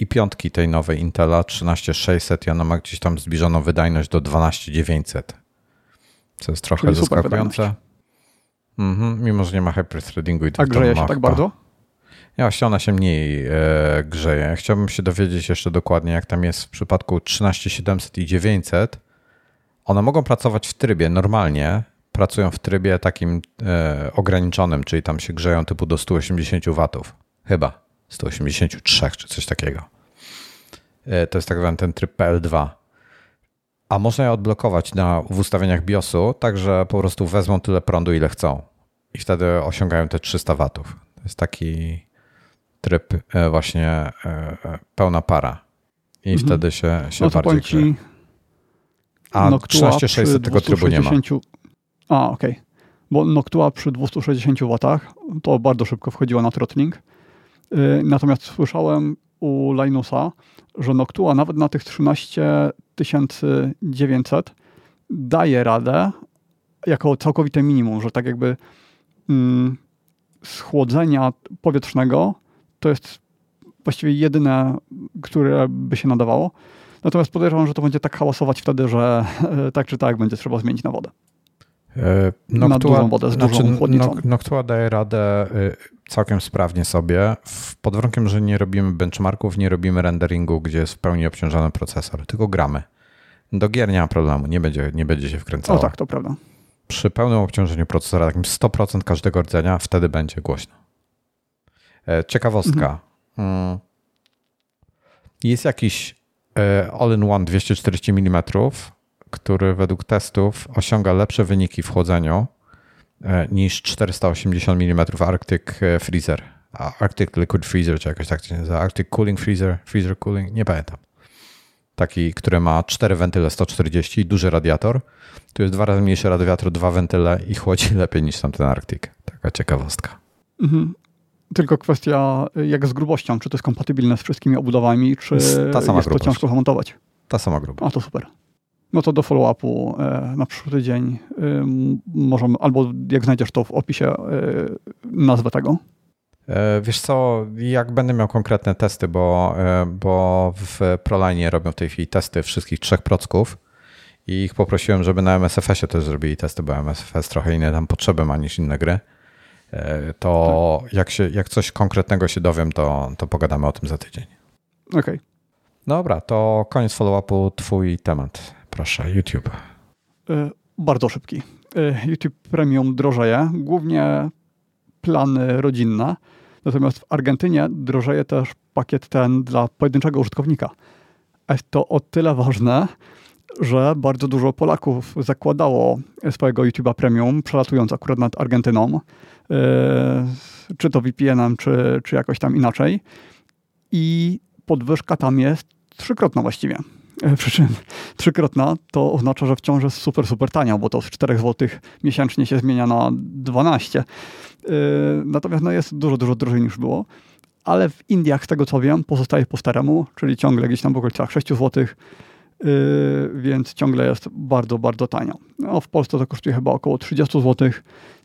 I piątki tej nowej Intela 13600 i ona ma gdzieś tam zbliżoną wydajność do 12900. Co jest trochę Czyli zaskakujące. Mhm, mimo, że nie ma hyperthreadingu i A grzeje się tak bardzo? Ja właśnie ona się mniej e, grzeje. Chciałbym się dowiedzieć jeszcze dokładnie, jak tam jest w przypadku 13700 i 900. One mogą pracować w trybie normalnie, pracują w trybie takim e, ograniczonym, czyli tam się grzeją typu do 180 W. Chyba 183 czy coś takiego. E, to jest tak zwany ten tryb PL2. A można je odblokować na, w ustawieniach BIOSu, tak że po prostu wezmą tyle prądu, ile chcą. I wtedy osiągają te 300 W. To jest taki tryb e, właśnie e, e, pełna para. I mhm. wtedy się, się no bardziej grze. A Noctua 13600 tego trybu nie ma. A, okej. Okay. Bo Noctua przy 260 W to bardzo szybko wchodziła na throttling. Natomiast słyszałem u Linusa, że Noctua nawet na tych 13900 daje radę jako całkowite minimum, że tak jakby mm, schłodzenia powietrznego to jest właściwie jedyne, które by się nadawało. Natomiast podejrzewam, że to będzie tak hałasować wtedy, że <laughs> tak czy tak będzie trzeba zmienić na wodę. E, Noctua, wodę znaczy, chłodnicą. Noctua daje radę e, całkiem sprawnie sobie, pod warunkiem, że nie robimy benchmarków, nie robimy renderingu, gdzie jest w pełni obciążony procesor, tylko gramy. Do gier nie ma problemu, nie będzie, nie będzie się wkręcało. O tak, to prawda. Przy pełnym obciążeniu procesora, takim 100% każdego rdzenia, wtedy będzie głośno. E, ciekawostka. Mhm. Mm. Jest jakiś all-in-one 240 mm, który według testów osiąga lepsze wyniki w chłodzeniu e, niż 480 mm Arctic Freezer. Arctic Liquid Freezer, czy jakoś tak się nazywa. Arctic Cooling Freezer, Freezer Cooling, nie pamiętam. Taki, który ma cztery wentyle 140 i duży radiator. Tu jest dwa razy mniejszy radiator, dwa wentyle i chłodzi <laughs> lepiej niż tamten Arctic. Taka ciekawostka. Mhm. Tylko kwestia, jak z grubością, czy to jest kompatybilne z wszystkimi obudowami, czy Ta sama jest grubość. to ciężko zamontować. Ta sama grubość. A to super. No to do follow-upu e, na przyszły tydzień e, możemy, albo jak znajdziesz to w opisie, e, nazwę tego? Wiesz co, jak będę miał konkretne testy, bo, bo w Proline robią w tej chwili testy wszystkich trzech procków i ich poprosiłem, żeby na MSFS-ie też zrobili testy, bo MSFS trochę inne tam potrzeby ma niż inne gry. To tak. jak, się, jak coś konkretnego się dowiem, to, to pogadamy o tym za tydzień. Okej. Okay. Dobra, to koniec follow-upu, twój temat. Proszę, YouTube. Bardzo szybki. YouTube Premium drożeje, głównie plany rodzinne. Natomiast w Argentynie drożeje też pakiet ten dla pojedynczego użytkownika. Jest to o tyle ważne, że bardzo dużo Polaków zakładało swojego YouTube'a Premium, przelatując akurat nad Argentyną, yy, czy to VPN-em, czy, czy jakoś tam inaczej. I podwyżka tam jest trzykrotna właściwie. E, przy czym trzykrotna to oznacza, że wciąż jest super, super tania, bo to z 4 zł miesięcznie się zmienia na 12. E, natomiast no jest dużo, dużo drożej niż było. Ale w Indiach, z tego co wiem, pozostaje po staremu, czyli ciągle gdzieś tam w okolicach 6 zł, e, więc ciągle jest bardzo, bardzo tanio. No, w Polsce to kosztuje chyba około 30 zł,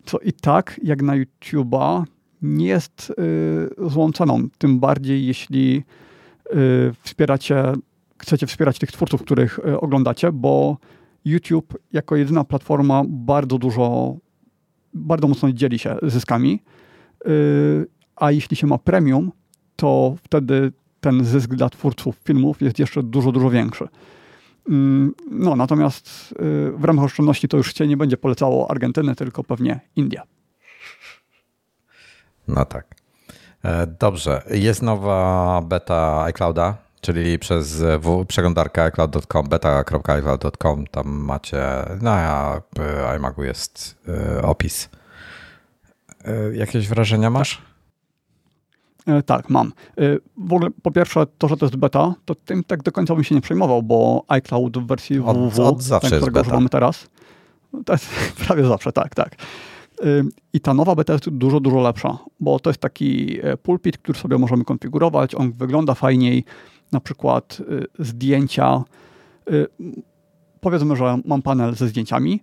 co i tak, jak na YouTube'a, nie jest złą ceną. Tym bardziej, jeśli wspieracie chcecie wspierać tych twórców, których e, oglądacie, bo YouTube jako jedyna platforma bardzo dużo, bardzo mocno dzieli się zyskami. E, a jeśli się ma premium, to wtedy ten zysk dla twórców filmów jest jeszcze dużo, dużo większy. Mm, no, natomiast e, w ramach oszczędności to już się nie będzie polecało Argentyny, tylko pewnie India. No tak. Dobrze. Jest nowa beta iClouda czyli przez przeglądarkę iCloud.com, beta.iCloud.com, tam macie, no a iMacu jest y, opis. Jakieś wrażenia masz? Tak, tak mam. W ogóle po pierwsze to, że to jest beta, to tym tak do końca bym się nie przejmował, bo iCloud w wersji www, od, od zawsze ten, którego używamy teraz, to jest <laughs> prawie zawsze, tak, tak. I ta nowa beta jest dużo, dużo lepsza, bo to jest taki pulpit, który sobie możemy konfigurować, on wygląda fajniej, na przykład y, zdjęcia. Y, powiedzmy, że mam panel ze zdjęciami,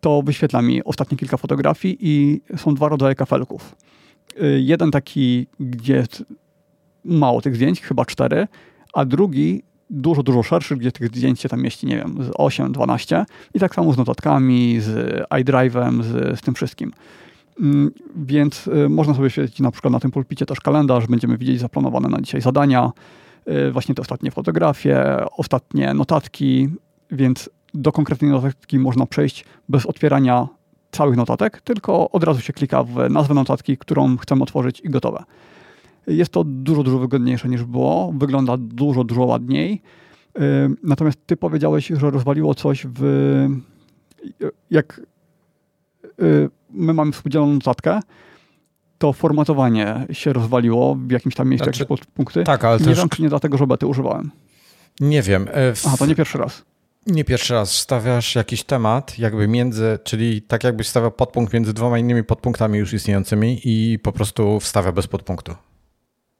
to wyświetla mi ostatnie kilka fotografii i są dwa rodzaje kafelków. Y, jeden taki, gdzie jest mało tych zdjęć, chyba cztery, a drugi dużo, dużo szerszy, gdzie tych zdjęć się tam mieści, nie wiem, z 8, 12 i tak samo z notatkami, z iDrive'em, z, z tym wszystkim. Mm, więc można sobie świecić na przykład na tym pulpicie też kalendarz, będziemy widzieć zaplanowane na dzisiaj zadania, właśnie te ostatnie fotografie, ostatnie notatki, więc do konkretnej notatki można przejść bez otwierania całych notatek, tylko od razu się klika w nazwę notatki, którą chcemy otworzyć i gotowe. Jest to dużo, dużo wygodniejsze niż było, wygląda dużo, dużo ładniej. Y, natomiast ty powiedziałeś, że rozwaliło coś w... Jak y, my mamy współdzieloną notatkę, to formatowanie się rozwaliło w jakimś tam miejscu, znaczy, jakieś punkty. Tak, ale nie też... wiem, czy nie dlatego, że bety używałem. Nie wiem. E, w... Aha, to nie pierwszy raz. Nie pierwszy raz stawiasz jakiś temat, jakby między, czyli tak jakbyś stawiał podpunkt między dwoma innymi podpunktami już istniejącymi i po prostu wstawia bez podpunktu.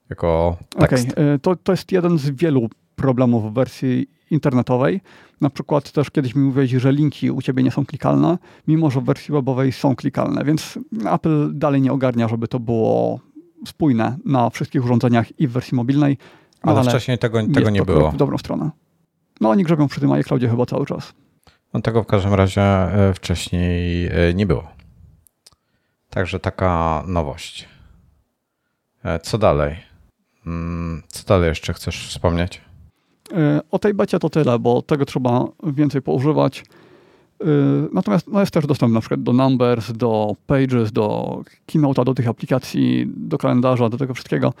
Jako tekst. Okej, okay. to, to jest jeden z wielu problemów w wersji internetowej. Na przykład też kiedyś mi mówiłeś, że linki u ciebie nie są klikalne, mimo że w wersji webowej są klikalne, więc Apple dalej nie ogarnia, żeby to było spójne na wszystkich urządzeniach i w wersji mobilnej. No ale, ale wcześniej tego, tego nie było. W dobrą stronę. No oni grzebią przy tym iCloudzie chyba cały czas. No tego w każdym razie e, wcześniej e, nie było. Także taka nowość. E, co dalej? Mm, co dalej jeszcze chcesz wspomnieć? O tej becie to tyle, bo tego trzeba więcej poużywać. Y, natomiast no jest też dostęp na przykład do Numbers, do Pages, do Keynote'a, do tych aplikacji, do kalendarza, do tego wszystkiego.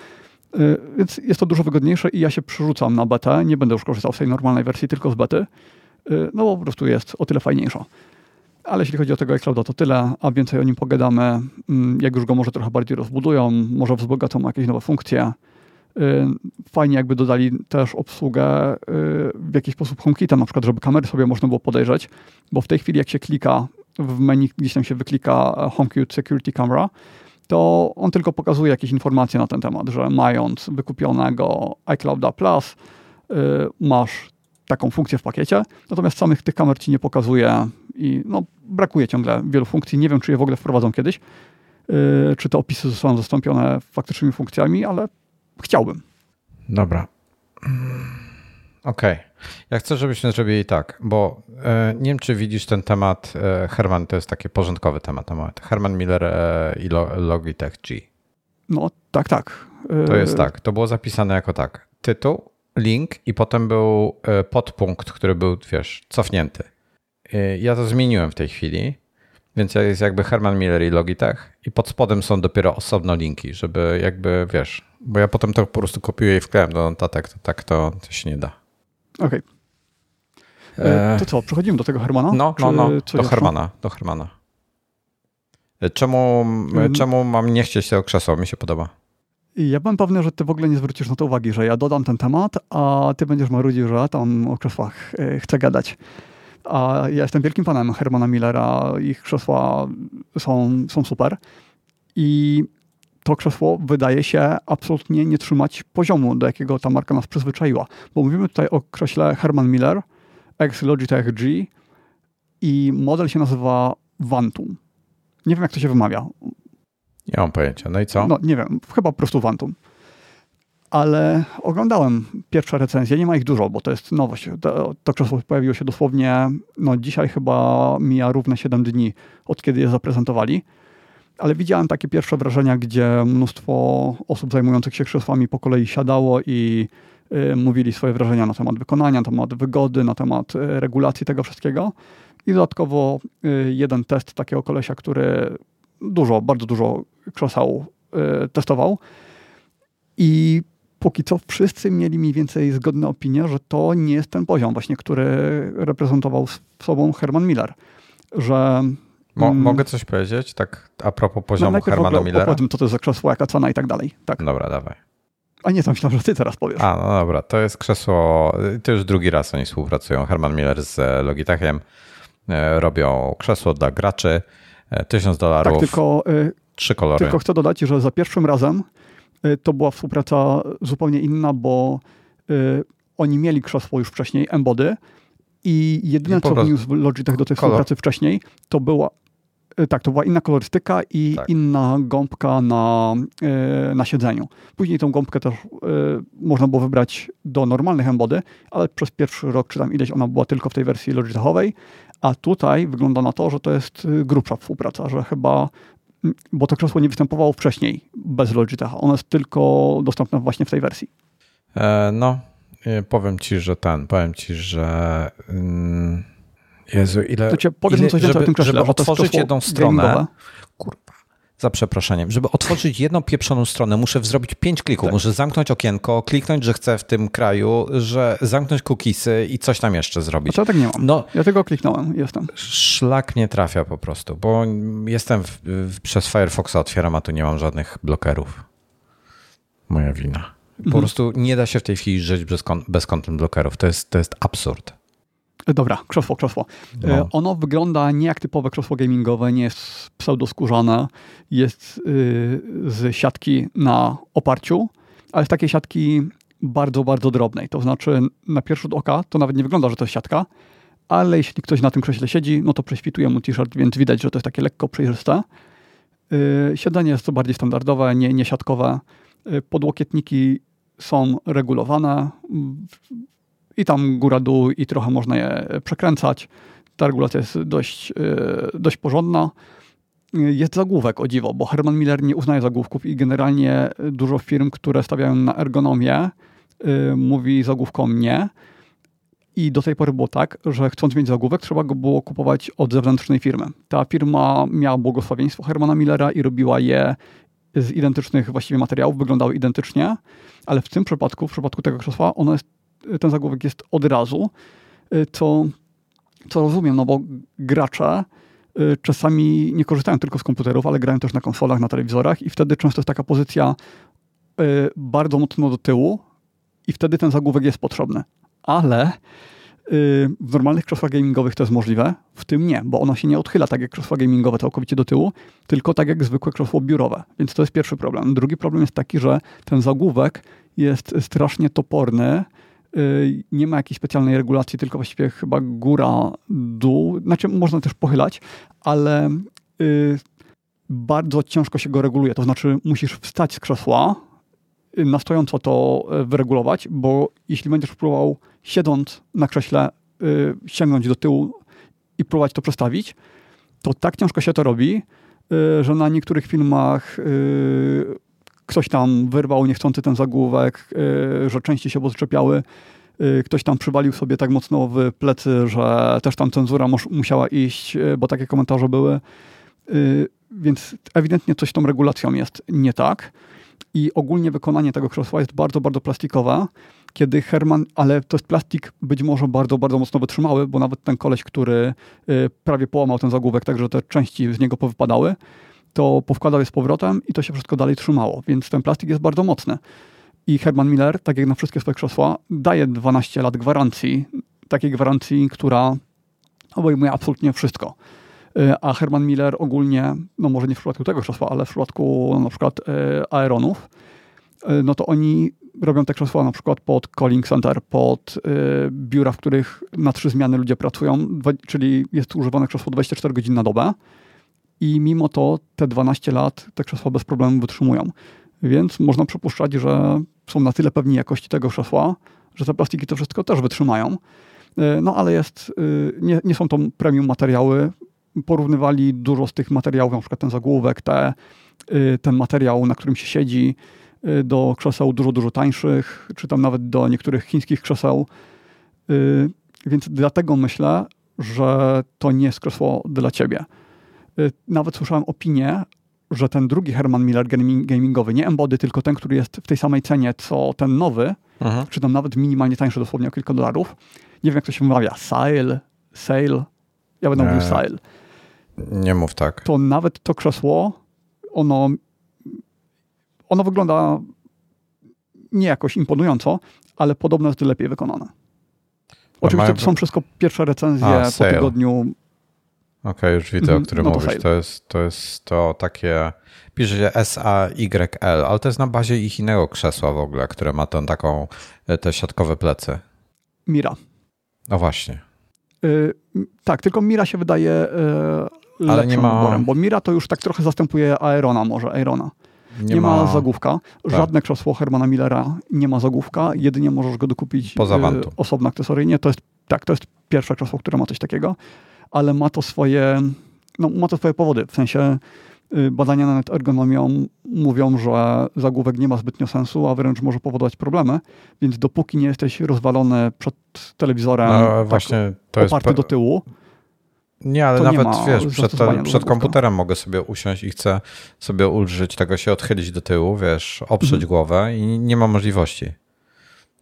Y, więc jest to dużo wygodniejsze i ja się przerzucam na betę. Nie będę już korzystał z tej normalnej wersji, tylko z bety. No bo po prostu jest o tyle fajniejsza. Ale jeśli chodzi o tego iClouda, to tyle, a więcej o nim pogadamy, mm, jak już go może trochę bardziej rozbudują, może wzbogacą jakieś nowe funkcje. Y, fajnie jakby dodali też obsługę y, w jakiś sposób HomeKita, na przykład, żeby kamery sobie można było podejrzeć, bo w tej chwili jak się klika w menu, gdzieś tam się wyklika e, HomeKit Security Camera, to on tylko pokazuje jakieś informacje na ten temat, że mając wykupionego iClouda Plus, y, masz taką funkcję w pakiecie, natomiast samych tych kamer ci nie pokazuje i no, brakuje ciągle wielu funkcji. Nie wiem, czy je w ogóle wprowadzą kiedyś. czy te opisy zostaną zastąpione faktycznymi funkcjami, ale chciałbym. Dobra. Okej. Okay. Ja chcę, żebyśmy zrobili tak, bo e, nie wiem, czy widzisz ten temat. E, Herman to jest taki porządkowy temat. temat. Herman Miller e, i Logitech G. No, tak, tak. To jest tak. To było zapisane jako tak. Tytuł, link i potem był podpunkt, który był, wiesz, cofnięty. Ja to zmieniłem w tej chwili, więc jest jakby Herman Miller i Logitech i pod spodem są dopiero osobno linki, żeby jakby, wiesz, bo ja potem to po prostu kopiuję i wklejam do notatek, to tak to, to się nie da. Okej. Okay. E, to co, przechodzimy do tego Hermana? No, no, no, do Hermana, do Hermana. E, czemu, hmm. czemu mam nie chcieć tego krzesła? Mi się podoba. Ja byłem pewny, że ty w ogóle nie zwrócisz na to uwagi, że ja dodam ten temat, a ty będziesz marudził, że tam o krzesłach chcę gadać. A ja jestem wielkim fanem Hermana Millera, ich krzesła są, są super. I to krzesło wydaje się absolutnie nie trzymać poziomu, do jakiego ta marka nas przyzwyczaiła. Bo mówimy tutaj o krześle Herman Miller, ex Logitech G i model się nazywa Vantum. Nie wiem, jak to się wymawia. Nie mam pojęcia. No i co? No, nie wiem, chyba po prostu Vantum. Ale oglądałem pierwsze recenzje, nie ma ich dużo, bo to jest nowość. To krzesło pojawiło się dosłownie, no dzisiaj chyba mija równe 7 dni, od kiedy je zaprezentowali ale widziałem takie pierwsze wrażenia, gdzie mnóstwo osób zajmujących się krzesłami po kolei siadało i y, mówili swoje wrażenia na temat wykonania, na temat wygody, na temat y, regulacji tego wszystkiego. I dodatkowo y, jeden test takiego kolesia, który dużo, bardzo dużo krzeseł testował. I póki co wszyscy mieli mniej więcej zgodne opinie, że to nie jest ten poziom właśnie, który reprezentował sobą Herman Miller. Że Mo mm. Mogę coś powiedzieć, tak a propos poziomu no, Hermana Millera? tym, co to jest za krzesło, jaka cena i tak dalej. Tak. Dobra, dawaj. A nie, to myślałem, że ty teraz powiesz. A, no dobra, to jest krzesło, to już drugi raz oni współpracują. Herman Miller z Logitechem e, robią krzesło dla graczy, e, tysiąc dolarów, tak, tylko, e, trzy kolory. Tylko chcę dodać, że za pierwszym razem to była współpraca zupełnie inna, bo oni mieli krzesło już wcześniej, Embody, i jedyne, I co wniósł Logitech do tej kolor. współpracy wcześniej, to była E, tak, to była inna kolorystyka i tak. inna gąbka na, e, na siedzeniu. Później tą gąbkę też e, można było wybrać do normalnych embody, ale przez pierwszy rok czy tam ileś ona była tylko w tej wersji Logitechowej, a tutaj wygląda na to, że to jest grubsza współpraca, że chyba bo to krzesło nie występowało wcześniej bez Logitecha. Ono jest tylko dostępne właśnie w tej wersji. E, no, powiem ci, że ten, powiem ci, że... Mm Jezu, ile... To cię powiem ile, coś żeby, o tym Żeby otworzyć jedną stronę... Gamingowe. Za przeproszeniem. Żeby otworzyć jedną pieprzoną stronę, muszę zrobić pięć klików. Tak. Muszę zamknąć okienko, kliknąć, że chcę w tym kraju, że zamknąć cookiesy i coś tam jeszcze zrobić. Ja tak nie mam. No, ja tego kliknąłem, jestem. Szlak nie trafia po prostu, bo jestem w, w, przez Firefoxa otwieram, a tu nie mam żadnych blokerów. Moja wina. Po mhm. prostu nie da się w tej chwili żyć bez, bez content blokerów. To jest, to jest absurd. Dobra, krzesło, krzesło. No. E, ono wygląda nie jak typowe krzesło gamingowe, nie jest pseudoskórzane, jest y, z siatki na oparciu, ale z takiej siatki bardzo, bardzo drobnej. To znaczy na pierwszy rzut oka to nawet nie wygląda, że to jest siatka, ale jeśli ktoś na tym krześle siedzi, no to prześwituje mu t-shirt, więc widać, że to jest takie lekko przejrzyste. Y, siedzenie jest to bardziej standardowe, nie, nie siatkowe. Y, podłokietniki są regulowane i tam góra-dół i trochę można je przekręcać. Ta regulacja jest dość, e, dość porządna. Jest zagłówek, o dziwo, bo Herman Miller nie uznaje zagłówków i generalnie dużo firm, które stawiają na ergonomię, e, mówi zagłówkom nie. I do tej pory było tak, że chcąc mieć zagłówek, trzeba go było kupować od zewnętrznej firmy. Ta firma miała błogosławieństwo Hermana Millera i robiła je z identycznych właściwie materiałów, wyglądały identycznie, ale w tym przypadku, w przypadku tego krzesła, ono jest ten zagłówek jest od razu, y, co, co rozumiem, no bo gracze y, czasami nie korzystają tylko z komputerów, ale grają też na konsolach, na telewizorach i wtedy często jest taka pozycja y, bardzo mocno do tyłu i wtedy ten zagłówek jest potrzebny. Ale w normalnych krzesłach gamingowych to jest możliwe, w tym nie, bo ono się nie odchyla tak jak krzesła gamingowe całkowicie do tyłu, tylko tak jak zwykłe krzesło biurowe. Więc to jest pierwszy problem. Drugi problem jest taki, że ten zagłówek jest strasznie toporny, nie ma jakiejś specjalnej regulacji, tylko właściwie chyba góra, dół. Znaczy można też pochylać, ale y, bardzo ciężko się go reguluje. To znaczy, musisz wstać z krzesła, y, na stojąco to y, wyregulować, bo jeśli będziesz próbował siedząc na krześle y, sięgnąć do tyłu i próbować to przestawić, to tak ciężko się to robi, y, że na niektórych filmach y, ktoś tam wyrwał niechcący ten zagłówek, y, że części się odczepiały. Y, ktoś tam przywalił sobie tak mocno w plecy, że też tam cenzura musiała iść, y, bo takie komentarze były. Więc ewidentnie coś z tą regulacją jest nie tak. I ogólnie wykonanie tego krzesła jest bardzo, bardzo plastikowe, kiedy Herman, ale to jest plastik być może bardzo, bardzo mocno wytrzymały, bo nawet ten koleś, który prawie połamał ten zagłówek, tak że te części z niego powypadały, to powkładał je z powrotem i to się wszystko dalej trzymało, więc ten plastik jest bardzo mocny. I Herman Miller, tak jak na wszystkie swoje krzesła, daje 12 lat gwarancji, takiej gwarancji, która obejmuje absolutnie wszystko. Y, a Herman Miller ogólnie, no może nie w przypadku tego krzesła, ale w przypadku no, na przykład y, Aeronów, y, no to oni robią te krzesła na przykład pod calling center, pod biura, w których na trzy zmiany ludzie pracują, czyli jest używane krzesło 24 godziny na dobę i mimo to te 12 lat te krzesła bez problemu wytrzymują. Więc można przypuszczać, że są na tyle pewni jakości tego krzesła, że te plastiki to wszystko też wytrzymają. E, no ale jest, e, nie, nie są to premium materiały. Porównywali dużo z tych materiałów, na przykład ten zagłówek, te, e, ten materiał, na którym się siedzi, do krzeseł dużo, dużo tańszych, czy tam nawet do niektórych chińskich krzeseł. Więc dlatego myślę, że to nie jest krzesło dla ciebie. Y, nawet słyszałem opinię, że ten drugi Herman Miller gamingowy, nie Embody, tylko ten, który jest w tej samej cenie, co ten nowy, Aha. czy tam nawet minimalnie tańszy dosłownie o kilka dolarów. Nie wiem, jak to się wymawia. Sale, sale. Ja będę mówił sale. Nie mów tak. To nawet to krzesło, ono, ono wygląda nie jakoś imponująco, ale podobno jest lepiej wykonane. Oczywiście to są wszystko pierwsze recenzje A, po tygodniu Okej, okay, już widzę, o mhm. którym no mówisz. To jest, to jest to takie. Pisze się SAYL, ale to jest na bazie ich innego krzesła w ogóle, które ma tą taką, e, te siatkowe plecy. Mira. No właśnie. Yy, tak, tylko Mira się wydaje yy, ale nie ma... wyborem, bo Mira to już tak trochę zastępuje Aerona może, Aerona. Nie, nie ma... ma zagłówka. Tak. Żadne krzesło Hermana Millera nie ma zagłówka. Jedynie możesz go dokupić Poza yy, osobno akcesoryjnie. To jest, tak, to jest pierwsze krzesło, które ma coś takiego ale ma to swoje, no, ma to swoje powody. W sensie y, badania nad ergonomią mówią, że zagłówek nie ma zbytnio sensu, a wręcz może powodować problemy, więc dopóki nie jesteś rozwalony przed telewizorem, no, tak właśnie to oparty jest... do tyłu, nie, ale nawet nie wiesz, przed, przed komputerem mogę sobie usiąść i chcę sobie ulżyć tego się odchylić do tyłu, wiesz, oprzeć mhm. głowę i nie ma możliwości.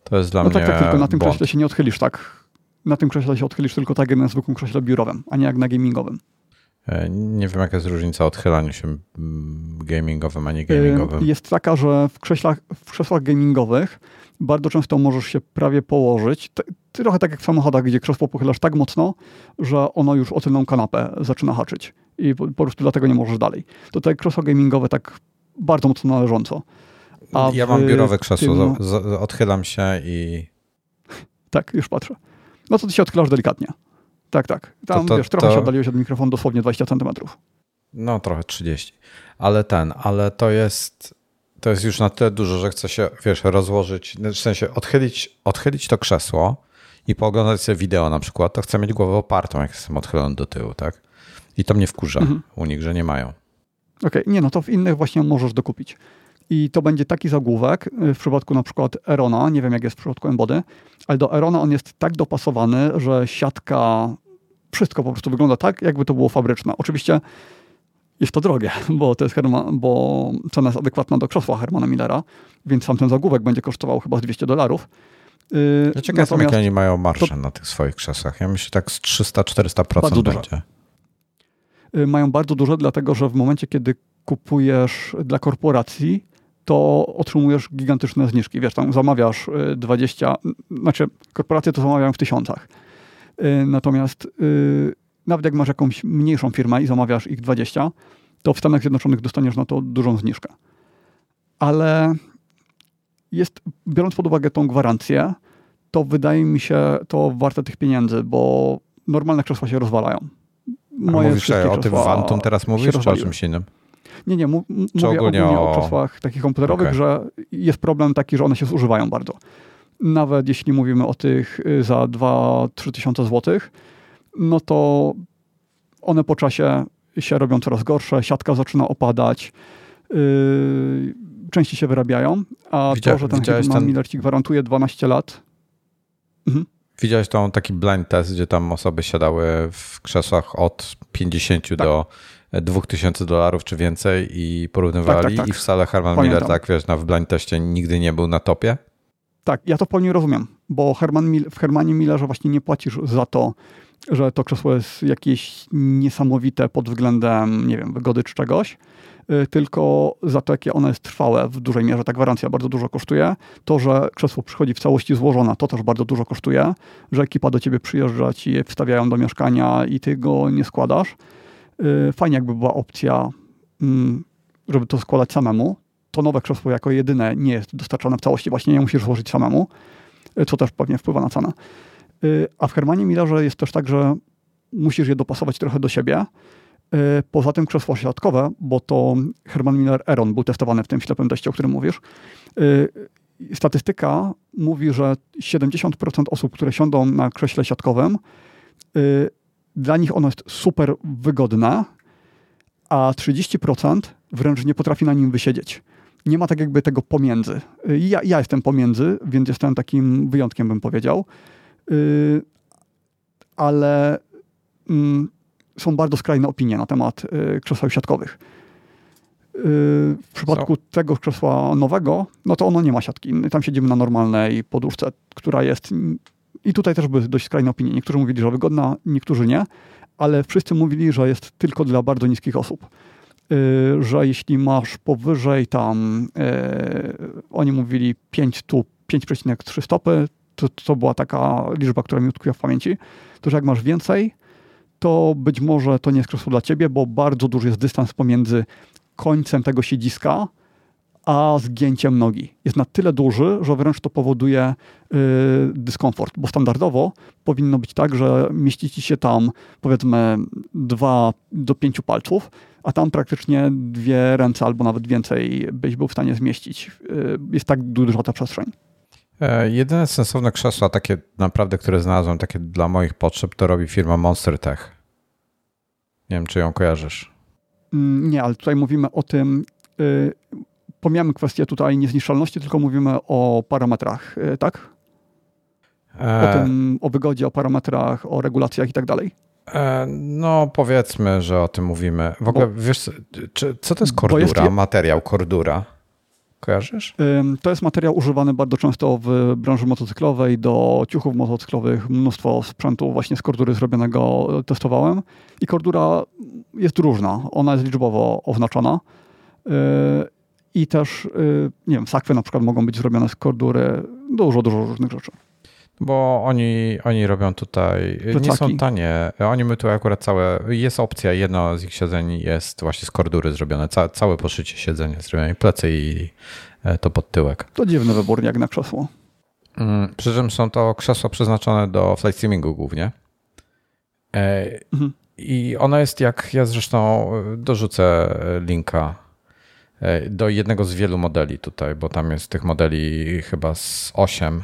To jest dla no mnie. Tak, tak, tylko na tym krześle się nie odchylisz tak na tym krześle się odchylisz tylko tak jak na zwykłym krześle biurowym, a nie jak na gamingowym. E, nie wiem, jaka jest różnica odchylania się mm, gamingowym, a nie gamingowym. E, jest taka, że w, krześlach, w krzesłach gamingowych bardzo często możesz się prawie położyć. Trochę tak jak w samochodach, gdzie krzesło pochylasz tak mocno, że ono już o tylną kanapę zaczyna haczyć i po, po prostu dlatego nie możesz dalej. Tutaj krzesło gamingowe tak bardzo mocno należąco. A ja mam biurowe krzesło, tym... odchylam się i... Tak, już patrzę no to ty się odchylasz delikatnie. Tak, tak. Tam, to, to, wiesz, trochę to... się oddaliłeś od mikrofonu, dosłownie 20 centymetrów. No, trochę 30. Ale ten, ale to jest, to jest już na tyle dużo, że chcę się, wiesz, rozłożyć, w sensie odchylić, odchylić to krzesło i pooglądać sobie wideo na przykład, to chcę mieć głowę opartą, jak jestem odchylony do tyłu, tak? I to mnie wkurza mhm. u nich, że nie mają. Okej, okay. nie, no to w innych właśnie możesz dokupić i to będzie taki zagłówek y, w przypadku na przykład Erona, nie wiem jak jest w przypadku Embody, ale do Erona on jest tak dopasowany, że siatka, wszystko po prostu wygląda tak, jakby to było fabryczne. Oczywiście jest to drogie, <laughs> bo to jest Herman, bo cena jest adekwatna do krzesła Hermana Millera, więc sam ten zagłówek będzie kosztował chyba z 200 dolarów. Yy, ja ciekaw jestem, jakie oni mają marże to, na tych swoich krzesłach. Ja myślę, tak z 300-400% będzie. Yy, mają bardzo duże, dlatego że w momencie, kiedy kupujesz dla korporacji, to otrzymujesz gigantyczne zniżki. Wiesz, tam zamawiasz 20, y, znaczy korporacje to zamawiają w tysiącach. Y, natomiast y, nawet jak masz jakąś mniejszą firmę i zamawiasz ich 20, to w Stanach Zjednoczonych dostaniesz na to dużą zniżkę. Ale jest, biorąc pod uwagę tą gwarancję, to wydaje mi się to warte tych pieniędzy, bo normalne krzesła się rozwalają. Moje A mówisz o tym Vantum teraz mówisz, czy o czymś innym? Nie, nie, mu, mówię ogólnie, o... o krzesłach takich komputerowych, okay. że jest problem taki, że one się zużywają bardzo. Nawet jeśli mówimy o tych y, za 2-3 tysiące złotych, no to one po czasie się robią coraz gorsze, siatka zaczyna opadać, yy, częściej się wyrabiają, a Widzia, to, że ten Hetman ten... Miller ci gwarantuje 12 lat. Mhm. Widziałeś tą taki blind test, gdzie tam osoby siadały w krzesłach od 50 tak. do 2000 dolarów czy więcej i porównywali tak, tak, tak. i w salę Herman Pamiętam. Miller, tak wiesz, na w blind teście nigdy nie był na topie? Tak, ja to pełni rozumiem, bo Herman Mil w Hermanie Millerze właśnie nie płacisz za to, że to krzesło jest jakieś niesamowite pod względem, nie wiem, wygody czy czegoś, y, tylko za to, jakie ono jest trwałe w dużej mierze, ta gwarancja bardzo dużo kosztuje. To, że krzesło przychodzi w całości złożone, to też bardzo dużo kosztuje, że ekipa do ciebie przyjeżdża, ci je wstawiają do mieszkania i ty go nie składasz. Y, fajnie jakby była opcja, mm, żeby to składać samemu. To nowe krzesło jako jedyne nie jest dostarczane w całości, właśnie nie musisz złożyć samemu, y, co też pewnie wpływa na cenę. Y, a w Hermanie Millerze jest też tak, że musisz je dopasować trochę do siebie. Poza tym krzesło siatkowe, bo to Herman Miller Eron był testowany w tym ślepym teście, o którym mówisz. Statystyka mówi, że 70% osób, które siądą na krześle siatkowym, dla nich ono jest super wygodne, a 30% wręcz nie potrafi na nim wysiedzieć. Nie ma tak jakby tego pomiędzy. Ja, ja jestem pomiędzy, więc jestem takim wyjątkiem, bym powiedział. Y, ale mm, są bardzo skrajne opinie na temat y, krzeseł siatkowych. Y, w przypadku Co? tego krzesła nowego, no to ono nie ma siatki. Tam siedzimy na normalnej poduszce, która jest. I tutaj też były dość skrajne opinie. Niektórzy mówili, że wygodna, niektórzy nie, ale wszyscy mówili, że jest tylko dla bardzo niskich osób. Że jeśli masz powyżej tam, oni mówili 5 tu 5,3 stopy, to, to była taka liczba, która mi utkwiła w pamięci, to że jak masz więcej, to być może to nie jest krzesło dla ciebie, bo bardzo duży jest dystans pomiędzy końcem tego siedziska, a zgięciem nogi. Jest na tyle duży, że wręcz to powoduje yy, dyskomfort, bo standardowo powinno być tak, że mieścicie się tam powiedzmy dwa do pięciu palców, a tam praktycznie dwie ręce albo nawet więcej byś był w stanie zmieścić. Yy, jest tak duża ta przestrzeń. E, jedyne sensowne krzesła, takie naprawdę, które znalazłem, takie dla moich potrzeb, to robi firma Monster Tech. Nie wiem, czy ją kojarzysz. Mm, nie, ale tutaj mówimy o tym, yy, pomijamy kwestię tutaj niezniszczalności, tylko mówimy o parametrach, yy, tak? E... O tym, o wygodzie, o parametrach, o regulacjach i tak dalej. E, no, powiedzmy, że o tym mówimy. W ogóle, Bo, wiesz, czy, co to jest kordura, jest... materiał kordura? Kojarzysz? To jest materiał używany bardzo często w branży motocyklowej, do ciuchów motocyklowych. Mnóstwo sprzętu właśnie z kordury zrobionego testowałem. I kordura jest różna. Ona jest liczbowo oznaczona. Y, I też, y, nie wiem, sakwy na przykład mogą być zrobione z kordury. Dużo, dużo różnych rzeczy. Bo oni, oni robią tutaj, Plecaki. nie są tanie. Oni my tu akurat całe, jest opcja, jedno z ich siedzeń jest właśnie z kordury zrobione. Ca, całe poszycie siedzenia zrobione, plecy i e, to pod tyłek. To dziwny wybór jak na krzesło. Mm, przy czym są to krzesła przeznaczone do flight streamingu głównie. E, mhm. I ona jest jak, ja zresztą dorzucę linka e, do jednego z wielu modeli tutaj, bo tam jest tych modeli chyba z 8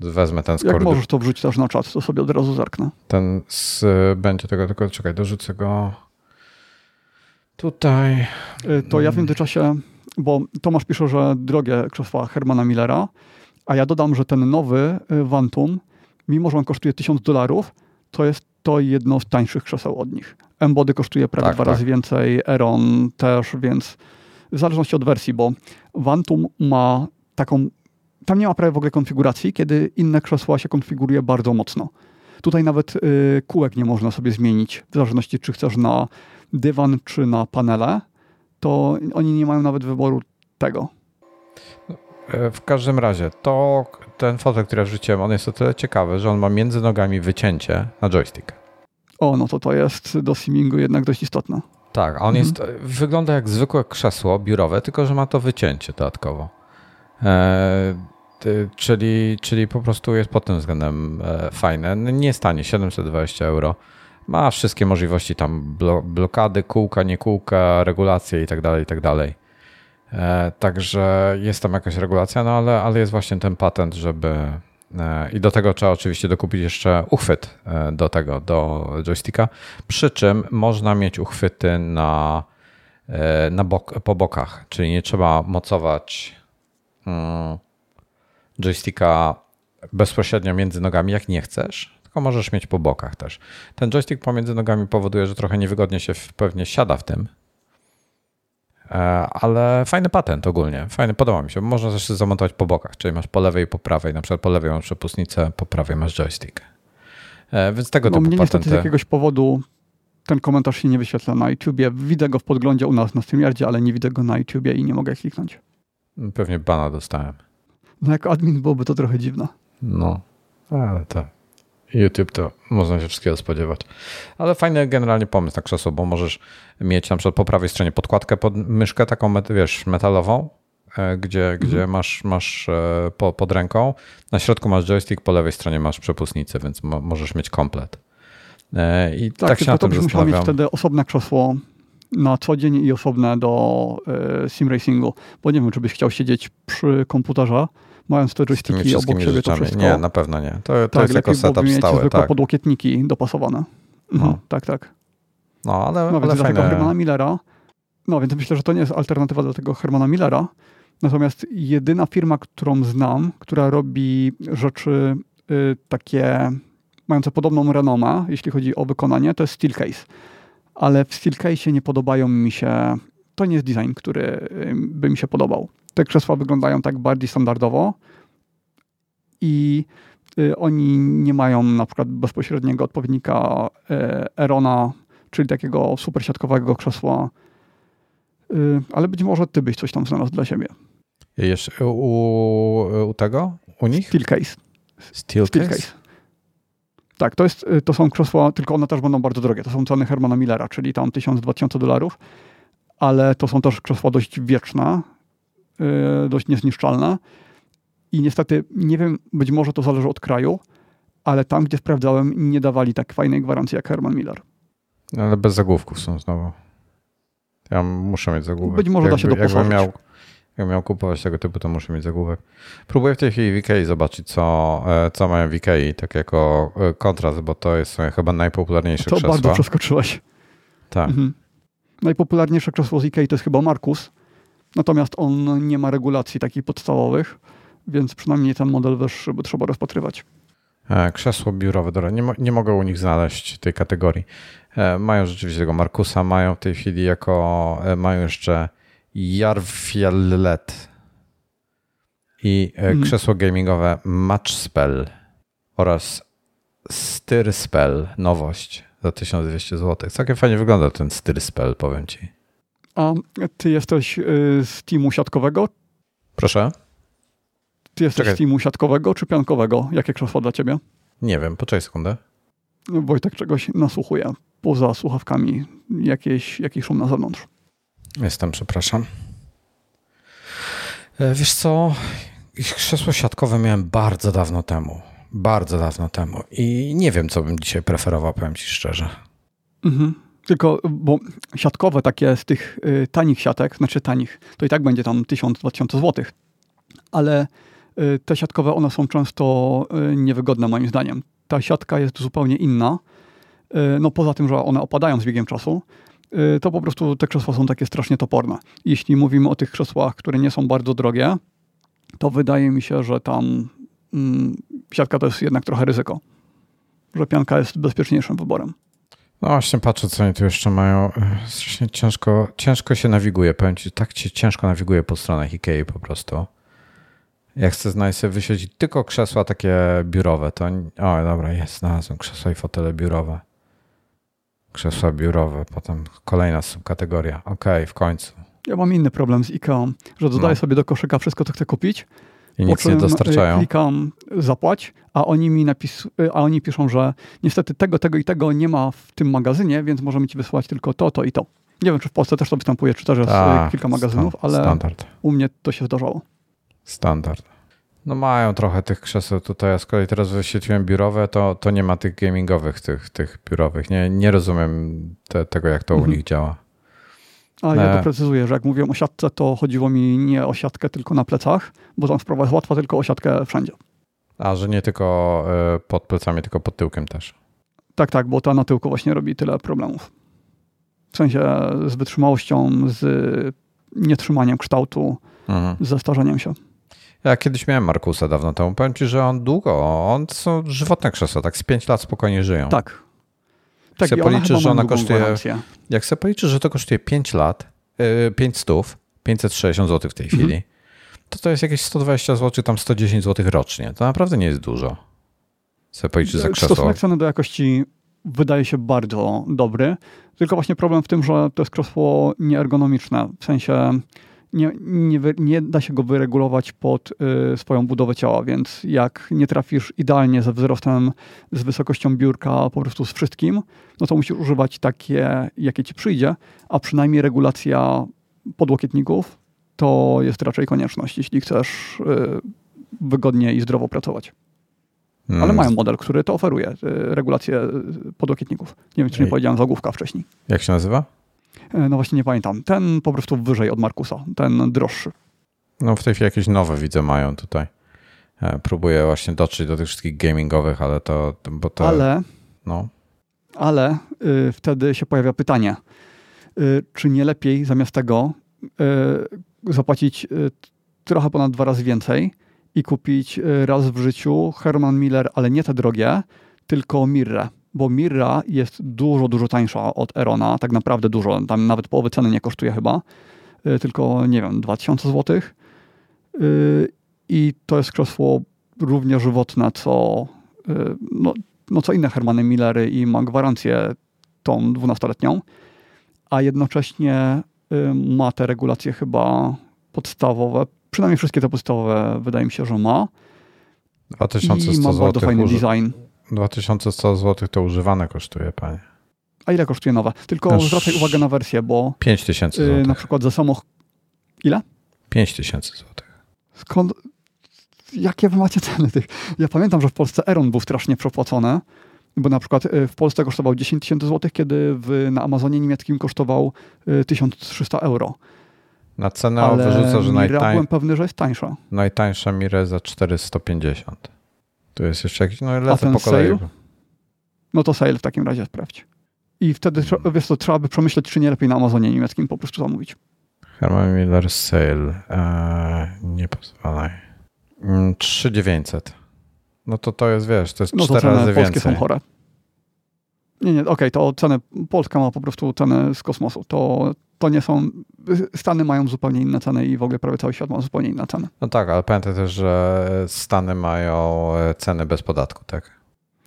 Wezmę ten z Jak możesz to wrzucić też na czat, to sobie od razu zerknę. Ten z, będzie tego, tylko czekaj, dorzucę go tutaj. Y, to ja w międzyczasie, bo Tomasz pisze, że drogie krzesła Hermana Millera, a ja dodam, że ten nowy Vantum, mimo że on kosztuje 1000 dolarów, to jest to jedno z tańszych krzeseł od nich. Embody kosztuje prawie tak, dwa tak. razy więcej, Eron też, więc w zależności od wersji, bo Vantum ma taką tam nie ma prawie w ogóle konfiguracji, kiedy inne krzesła się konfiguruje bardzo mocno. Tutaj nawet y, kółek nie można sobie zmienić, w zależności czy chcesz na dywan, czy na panele, to oni nie mają nawet wyboru tego. E, w każdym razie, to ten fotel, który ja wrzuciłem, on jest o tyle ciekawy, że on ma między nogami wycięcie na joystick. O, no to to jest do simingu jednak dość istotne. Tak, on mhm. jest, wygląda jak zwykłe krzesło biurowe, tylko że ma to wycięcie dodatkowo. E, czyli, czyli po prostu jest pod tym względem e, fajne. Nie stanie 720 euro. Ma wszystkie możliwości tam blokady, kółka, nie kółka, regulacje i tak dalej, i tak dalej. E, także jest tam jakaś regulacja, no ale, ale jest właśnie ten patent, żeby. E, I do tego trzeba oczywiście dokupić jeszcze uchwyt e, do tego, do joysticka. Przy czym można mieć uchwyty na, na bok, po bokach, czyli nie trzeba mocować mm, joysticka bezpośrednio między nogami, jak nie chcesz, tylko możesz mieć po bokach też. Ten joystick pomiędzy nogami powoduje, że trochę niewygodnie się pewnie siada w tym, e, ale fajny patent ogólnie, fajny, podoba mi się. Można też zamontować po bokach, czyli masz po lewej i po prawej, na przykład po lewej masz przepustnicę, po prawej masz joystick. E, więc tego no, typu mnie patenty... niestety z jakiegoś powodu ten komentarz się nie wyświetla na YouTubie. Widzę go w podglądzie u nas na StreamYardzie, ale nie widzę go na YouTubie i nie mogę kliknąć. Pewnie bana dostałem. No jako admin byłoby to trochę dziwne. No, ale tak. YouTube to można się wszystkiego spodziewać. Ale fajny generalnie pomysł na krzesło, bo możesz mieć na przykład po prawej stronie podkładkę pod myszkę taką, wiesz, metalową, e, gdzie, mhm. gdzie masz, masz e, po, pod ręką. Na środku masz joystick, po lewej stronie masz przepustnicę, więc mo, możesz mieć komplet. E, I tak, tak się na to byś musiał mieć wtedy osobne krzesło na co dzień i osobne do sim racingu, bo nie wiem, czy byś chciał siedzieć przy komputerze, mając te joysticki obok siebie to wszystko. Nie, na pewno nie. To, to tak, jest jako setup mieć stały. Zwykłe tak. podłokietniki dopasowane. Mhm, no. Tak, tak. No, ale, no, więc ale fajne. Hermana Millera, no więc myślę, że to nie jest alternatywa do tego Hermana Millera. Natomiast jedyna firma, którą znam, która robi rzeczy y, takie mające podobną renomę, jeśli chodzi o wykonanie, to jest Steelcase. Ale w Steelcase nie podobają mi się, to nie jest design, który y, by mi się podobał te krzesła wyglądają tak bardziej standardowo i y, oni nie mają na przykład bezpośredniego odpowiednika y, Erona, czyli takiego super siatkowego krzesła, y, ale być może ty byś coś tam znalazł dla siebie. Jeszcze u, u tego? U nich? Steelcase. Steelcase? Steelcase. Tak, to, jest, to są krzesła, tylko one też będą bardzo drogie. To są ceny Hermana Millera, czyli tam 1000-2000 dolarów, ale to są też krzesła dość wieczne, Y, dość niezniszczalna. I niestety, nie wiem, być może to zależy od kraju, ale tam, gdzie sprawdzałem, nie dawali tak fajnej gwarancji jak Herman Miller. Ale bez zagłówków są znowu. Ja muszę mieć zagłówek. Być może Jakby, da się doposażyć. Jakbym miał, jakbym miał kupować tego typu, to muszę mieć zagłówek. Próbuję w tej chwili w Ikei zobaczyć, co, e, co mają w Ikei, tak jako e, kontrast, bo to jest chyba najpopularniejsze to krzesła. To bardzo przeskoczyłeś. Tak. Mhm. Najpopularniejsze krzesło z Ikei to jest chyba Markus. Natomiast on nie ma regulacji takich podstawowych, więc przynajmniej ten model wyższy by trzeba rozpatrywać. E, krzesło biurowe, dobra, nie, mo nie mogę u nich znaleźć tej kategorii. E, mają rzeczywiście tego Markusa, mają w tej chwili jako, e, mają jeszcze Jarfjellet i hmm. krzesło gamingowe Matchspell oraz Styrspell, nowość za 1200 zł. Całkiem fajnie wygląda ten Styrspell, powiem ci. A ty jesteś y, z teamu siatkowego? Proszę? Ty jesteś Czekaj. z teamu siatkowego czy piankowego? Jakie krzesło dla ciebie? Nie wiem, poczekaj sekundę. Wojtek czegoś nasłuchuje. Poza słuchawkami jakieś, jakiś szum na zewnątrz. Jestem, przepraszam. E, wiesz co, krzesło siatkowe miałem bardzo dawno temu. Bardzo dawno temu. I nie wiem, co bym dzisiaj preferował, powiem ci szczerze. Mhm. Tylko, bo siatkowe takie z tych y, tanich siatek, znaczy tanich, to i tak będzie tam 1000-2000 zł. Ale y, te siatkowe, one są często y, niewygodne moim zdaniem. Ta siatka jest zupełnie inna. Y, no poza tym, że one opadają z biegiem czasu, y, to po prostu te krzesła są takie strasznie toporne. Jeśli mówimy o tych krzesłach, które nie są bardzo drogie, to wydaje mi się, że tam siatka to jest jednak trochę ryzyko. Że pianka jest bezpieczniejszym wyborem. No właśnie patrzę, co oni tu jeszcze mają. Strasznie ciężko, ciężko się nawiguje, powiem ci, tak ci ciężko nawiguje po stronach Ikei po prostu. Jak chcę znaleźć sobie wyświetlić tylko krzesła takie biurowe, to... O, dobra, jest, znalazłem krzesła i fotele biurowe. Krzesła biurowe, potem kolejna subkategoria. Okej, okay, w końcu. Ja mam inny problem z IKEA, że dodaję no. sobie do koszyka wszystko, co chcę kupić, i nic nie dostarczają. Klikam zapłać, a oni mi napis, a oni piszą, że niestety tego, tego i tego nie ma w tym magazynie, więc możemy ci wysłać tylko to, to i to. Nie wiem, czy w Polsce też to występuje, czy też jest Ta, kilka magazynów, ale standard. u mnie to się zdarzało. Standard. No mają trochę tych krzeseł tutaj, a z kolei teraz wyświetliłem biurowe, to, to nie ma tych gamingowych, tych, tych biurowych. Nie, nie rozumiem te, tego, jak to Mhm. u nich działa. A ja E. doprecyzuję, że jak mówiłem o siatce, to chodziło mi nie o siatkę tylko na plecach, bo tam sprawa jest łatwa, tylko o siatkę wszędzie. A, że nie tylko e, pod plecami, tylko pod tyłkiem też. Tak, tak, bo ta na tyłku właśnie robi tyle problemów. W sensie z wytrzymałością, z nietrzymaniem kształtu, Mhm. z zestarzeniem się. Ja kiedyś miałem Markusa dawno temu. Powiem ci, że on długo, on są żywotne krzesła, tak z 5 lat spokojnie żyją. Tak. Tak, Se chyba że ona kosztuje- gwarancję. Jak sobie policzysz, że to kosztuje 5 lat, yy, 5 stów, 560 zł w tej Mhm. chwili, to to jest jakieś 120 zł, tam 110 zł rocznie. To naprawdę nie jest dużo. Sobie policzysz za krzesło. Stosunek ceny do jakości wydaje się bardzo dobry, tylko właśnie problem w tym, że to jest krzesło nieergonomiczne. W sensie nie, nie, nie da się go wyregulować pod y, swoją budowę ciała, więc jak nie trafisz idealnie ze wzrostem, z wysokością biurka, po prostu z wszystkim, no to musisz używać takie, jakie ci przyjdzie, a przynajmniej regulacja podłokietników to jest raczej konieczność, jeśli chcesz y, wygodnie i zdrowo pracować. Ale Mm, mają model, który to oferuje, y, regulację y, podłokietników. Nie wiem, czy nie Ej. powiedziałem zagłówka wcześniej. Jak się nazywa? E, No właśnie nie pamiętam. Ten po prostu wyżej od Markusa, ten droższy. No w tej chwili jakieś nowe widzę mają tutaj. E, Próbuję właśnie dotrzeć do tych wszystkich gamingowych, ale to, bo to, Ale, no. ale y, wtedy się pojawia pytanie, y, czy nie lepiej zamiast tego y, zapłacić y, trochę ponad dwa razy więcej i kupić y, raz w życiu Herman Miller, ale nie te drogie, tylko Mirrę. Bo Mirra jest dużo, dużo tańsza od Erona, tak naprawdę dużo, tam nawet połowy ceny nie kosztuje chyba, y, tylko nie wiem, 2000 zł. I to jest krzesło równie żywotne, co, y, no, no, co inne Hermany Millery i ma gwarancję tą 12-letnią, a jednocześnie y, ma te regulacje chyba podstawowe, przynajmniej wszystkie te podstawowe wydaje mi się, że ma. I 2100 ma bardzo fajny design. 2100 zł to używane kosztuje, panie. A ile kosztuje nowe? Tylko Aż- zwracaj uwagę na wersję, bo 5000 y, zł. na przykład za samochód... Ile? 5000 zł. Skąd... Jakie wy macie ceny tych? Ja pamiętam, że w Polsce Eron był strasznie przepłacony, bo na przykład y, w Polsce kosztował 10 tysięcy złotych, kiedy w, na Amazonie niemieckim kosztował y, 1300 euro. Na cenę Ale wyrzuca, że Mira najtań, byłem pewny, że jest tańsza. najtańsza Mire za 450. Tu jest jeszcze jakiś, no lecę po kolei. sale? No to sale w takim razie sprawdź. I wtedy trze- wiesz co, trzeba by przemyśleć, czy nie lepiej na Amazonie niemieckim po prostu zamówić. Herman Miller Sale. Eee, nie pozwalaj. Mm, 3900. No to to jest, wiesz, to jest No to 4 razy ceny polskie więcej. są chore. Nie, nie, okej, to ceny, Polska ma po prostu ceny z kosmosu. To, to nie są, Stany mają zupełnie inne ceny i w ogóle prawie cały świat ma zupełnie inne ceny. No tak, ale pamiętaj też, że Stany mają e, ceny bez podatku, tak?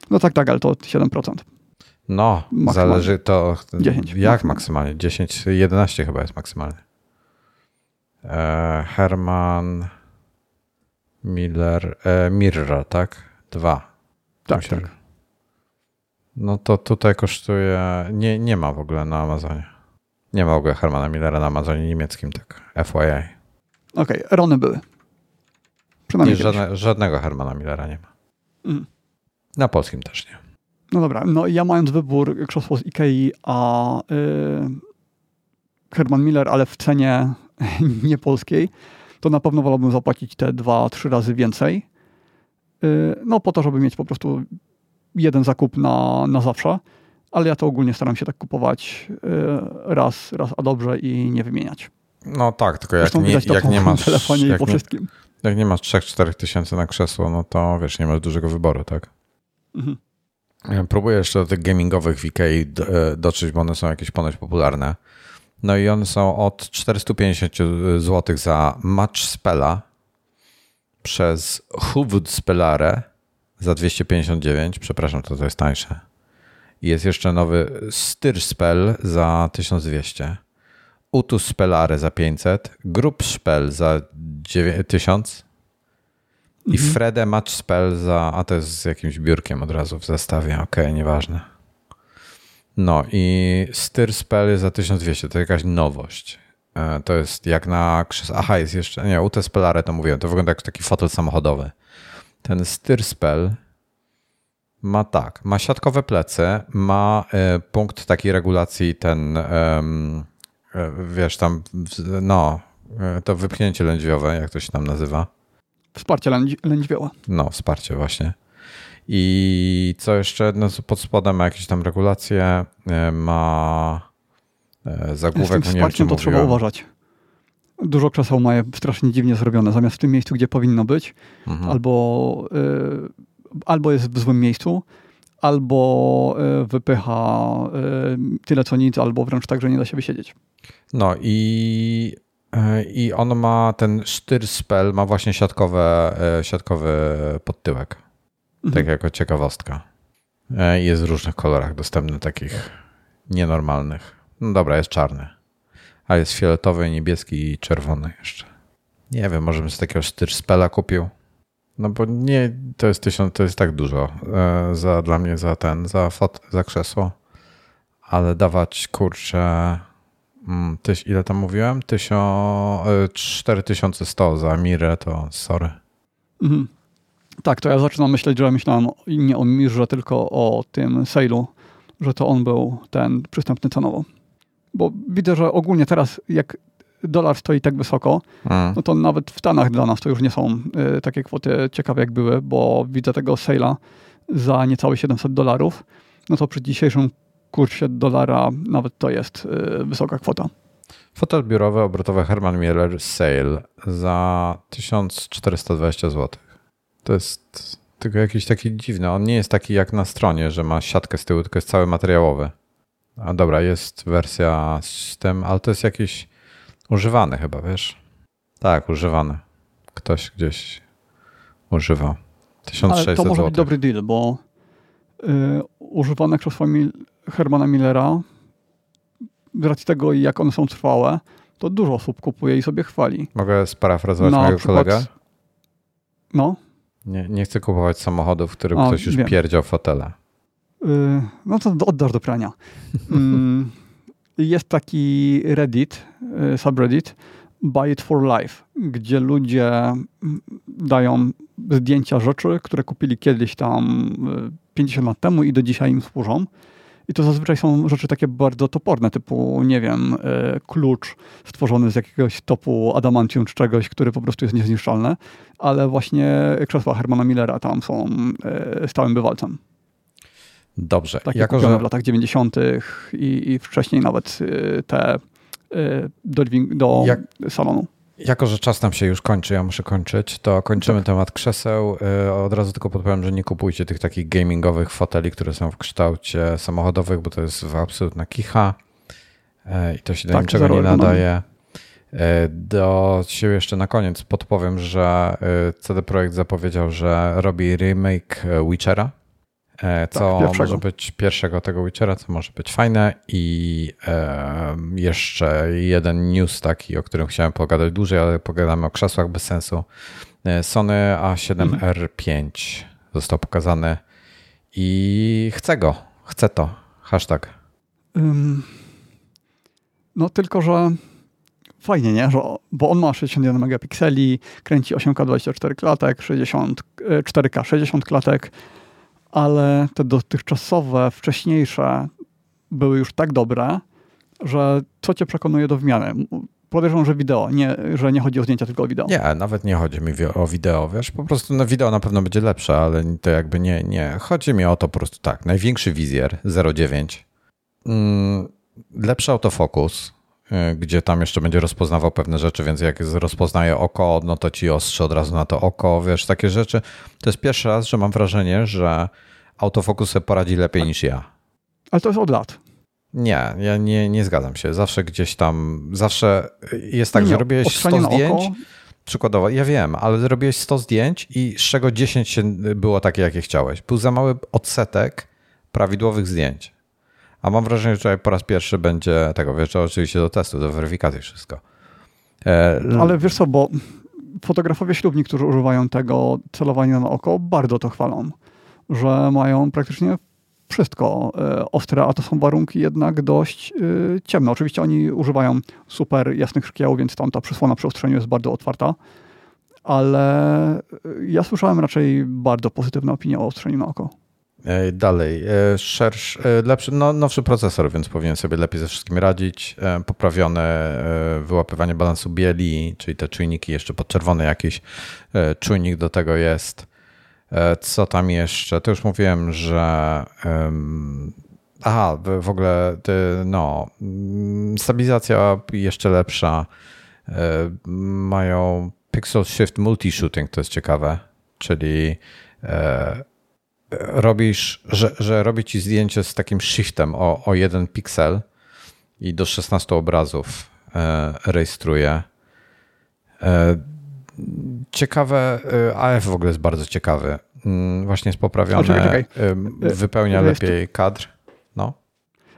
No tak, tak, ale to 7%. No, zależy to. 10 Jak maksymalnie. maksymalnie? 10, 11 chyba jest maksymalnie. E, Herman Miller, e, Mirra, tak? Dwa. Tak, Myślę, tak. No to tutaj kosztuje. Nie, nie ma w ogóle na Amazonie. Nie ma w ogóle Hermana Millera na Amazonie niemieckim, tak. FYI. Okej, Rony były. Nie, Przynajmniej żadne, żadnego Hermana Millera nie ma. Mhm. Na polskim też nie. No dobra, no ja mając wybór krzesło z Ikei, a y, Herman Miller, ale w cenie <laughs> nie polskiej, to na pewno wolałbym zapłacić te dwa, trzy razy więcej. Y, no po to, żeby mieć po prostu jeden zakup na, na zawsze, ale ja to ogólnie staram się tak kupować y, raz, raz a dobrze i nie wymieniać. No tak, tylko jak Zresztą nie, jak nie masz. telefonie i jak po nie, wszystkim. Jak nie masz 3-4 tysięcy na krzesło, no to wiesz, nie masz dużego wyboru, tak? Mhm. Ja Próbuję jeszcze do tych gamingowych w Ikei e, dotrzeć, bo one są jakieś ponoć popularne. No i one są od 450 zł za Match Spella przez Huvud Spellare za 259. Przepraszam, to, to jest tańsze. Jest jeszcze nowy Styr Spell za 1200. Utus Spellare za 500. Group Spell za 9 1000. I Mhm. Frede Match Spell za. A to jest z jakimś biurkiem od razu w zestawie. Okej, nieważne. No i Styr Spell za 1200. To jakaś nowość. E, to jest jak na krzesło. Aha, jest jeszcze. Nie, UT Spellare to mówiłem. To wygląda jak taki fotel samochodowy. Ten Styrspell ma tak. Ma siatkowe plecy, ma y, punkt takiej regulacji, ten. Y, wiesz, tam. No, to wypchnięcie lędźwiowe, jak to się tam nazywa. Wsparcie lędź, lędźwioła. No, wsparcie właśnie. I co jeszcze? No, pod spodem ma jakieś tam regulacje, ma zagłówek. Z tym wsparciem to trzeba uważać. Dużo krzeseł ma je strasznie dziwnie zrobione. Zamiast w tym miejscu, gdzie powinno być, mhm. albo, albo jest w złym miejscu, albo y, wypycha y, tyle co nic, albo wręcz tak, że nie da się wysiedzieć. No i i on ma ten sztyr spell, ma właśnie siatkowe, siatkowy podtyłek. Mhm. Tak jako ciekawostka. Jest w różnych kolorach dostępny, takich nienormalnych. No dobra, jest czarny. A jest fioletowy, niebieski i czerwony jeszcze. Nie wiem, może bym z takiego sztyr spela kupił. No bo nie, to jest tysiąc, to jest tak dużo e, za, dla mnie za ten, za, fot, za krzesło. Ale dawać kurczę, mm, tyś, ile tam mówiłem? Tysio, 4100 e, za Mirę, to sorry. Mhm. Tak, to ja zaczynam myśleć, że myślałem nie o Mirze, tylko o tym sale'u, że to on był ten przystępny cenowo. Bo widzę, że ogólnie teraz jak dolar stoi tak wysoko, no to nawet w Stanach dla nas to już nie są y, takie kwoty ciekawe jak były, bo widzę tego sale'a za niecałe 700 dolarów, no to przy dzisiejszym kursie dolara nawet to jest y, wysoka kwota. Fotel biurowy obrotowy Herman Miller Sale za 1420 zł. To jest tylko jakiś taki dziwny. On nie jest taki jak na stronie, że ma siatkę z tyłu, tylko jest cały materiałowy. A dobra, jest wersja z tym, ale to jest jakiś używany chyba, wiesz? Tak, używany. Ktoś gdzieś używał. 1600 ale to może zł. być dobry deal, bo yy, używane krzesła Hermana Millera z racji tego, jak one są trwałe, to dużo osób kupuje i sobie chwali. Mogę sparafrazować Na mojego przykład, kolegę? No. Nie, nie chcę kupować samochodów, w którym A, ktoś już wiem. pierdział fotele. Y, no to oddasz do prania. <laughs> Mm, jest taki Reddit, y, subreddit, Buy It For Life, gdzie ludzie mm, dają zdjęcia rzeczy, które kupili kiedyś tam 50 y, lat temu i do dzisiaj im służą. I to zazwyczaj są rzeczy takie bardzo toporne, typu, nie wiem, klucz stworzony z jakiegoś topu adamantium czy czegoś, który po prostu jest niezniszczalny, ale właśnie krzesła Hermana Millera tam są stałym bywalcem. Dobrze. Takie jako, że... w latach 90. I, i wcześniej nawet y, te y, do, do Jak... salonu. Jako, że czas nam się już kończy, ja muszę kończyć, to kończymy tak. temat krzeseł. Y, od razu tylko podpowiem, że nie kupujcie tych takich gamingowych foteli, które są w kształcie samochodowych, bo to jest absolutna kicha i to się do tak, niczego nie nadaje. Do siebie jeszcze na koniec podpowiem, że CD Projekt zapowiedział, że robi remake Witchera co tak, może być pierwszego tego Witchera, co może być fajne i e, jeszcze jeden news taki, o którym chciałem pogadać dłużej, ale pogadamy o krzesłach bez sensu. E, Sony A7R5 został pokazany i chcę go, chcę to, hashtag. Um, no tylko, że fajnie, nie? Że, bo on ma 61 megapikseli, kręci 8K 24 klatek, 60, 4K 60 klatek, ale te dotychczasowe, wcześniejsze były już tak dobre, że co cię przekonuje do wymiany? Podejrzewam, że wideo, nie, że nie chodzi o zdjęcia, tylko o wideo. Nie, nawet nie chodzi mi o wideo, wiesz, po prostu na wideo na pewno będzie lepsze, ale to jakby nie, nie. Chodzi mi o to po prostu tak, największy wizjer 0,9, mm, lepszy autofokus, gdzie tam jeszcze będzie rozpoznawał pewne rzeczy, więc jak rozpoznaje oko, no to ci ostrzy od razu na to oko, wiesz, takie rzeczy. To jest pierwszy raz, że mam wrażenie, że autofokus sobie poradzi lepiej niż ja. Ale to jest od lat. Nie, ja nie, nie zgadzam się. Zawsze gdzieś tam, zawsze jest tak, nie, że robiłeś 100 zdjęć, oko. przykładowo, ja wiem, ale zrobiłeś 100 zdjęć i z czego 10 było takie, jakie chciałeś. Był za mały odsetek prawidłowych zdjęć. A mam wrażenie, że tutaj po raz pierwszy będzie tego, wiesz, oczywiście do testu, do weryfikacji wszystko. E, Ale wiesz co, bo fotografowie ślubni, którzy używają tego celowania na oko, bardzo to chwalą, że mają praktycznie wszystko e, ostre, a to są warunki jednak dość e, ciemne. Oczywiście oni używają super jasnych szkieł, więc tam ta przysłona przy ostrzeniu jest bardzo otwarta, ale ja słyszałem raczej bardzo pozytywne opinie o ostrzeniu na oko. Dalej, szerszy, lepszy, no, nowszy procesor, więc powinien sobie lepiej ze wszystkim radzić. Poprawione wyłapywanie balansu bieli, czyli te czujniki jeszcze podczerwone jakiś czujnik do tego jest. E, co tam jeszcze? To już mówiłem, że. Aha, w ogóle no, mm, stabilizacja jeszcze lepsza. E, mają Pixel Shift Multi-Shooting, to jest ciekawe, czyli e, robisz, że, że robi ci zdjęcie z takim shiftem o, o jeden piksel i do 16 obrazów rejestruje ciekawe, y, AF w ogóle jest bardzo ciekawy. Mm, właśnie jest poprawiony, czekaj, czekaj. Wypełnia Rejestru... lepiej kadr. No.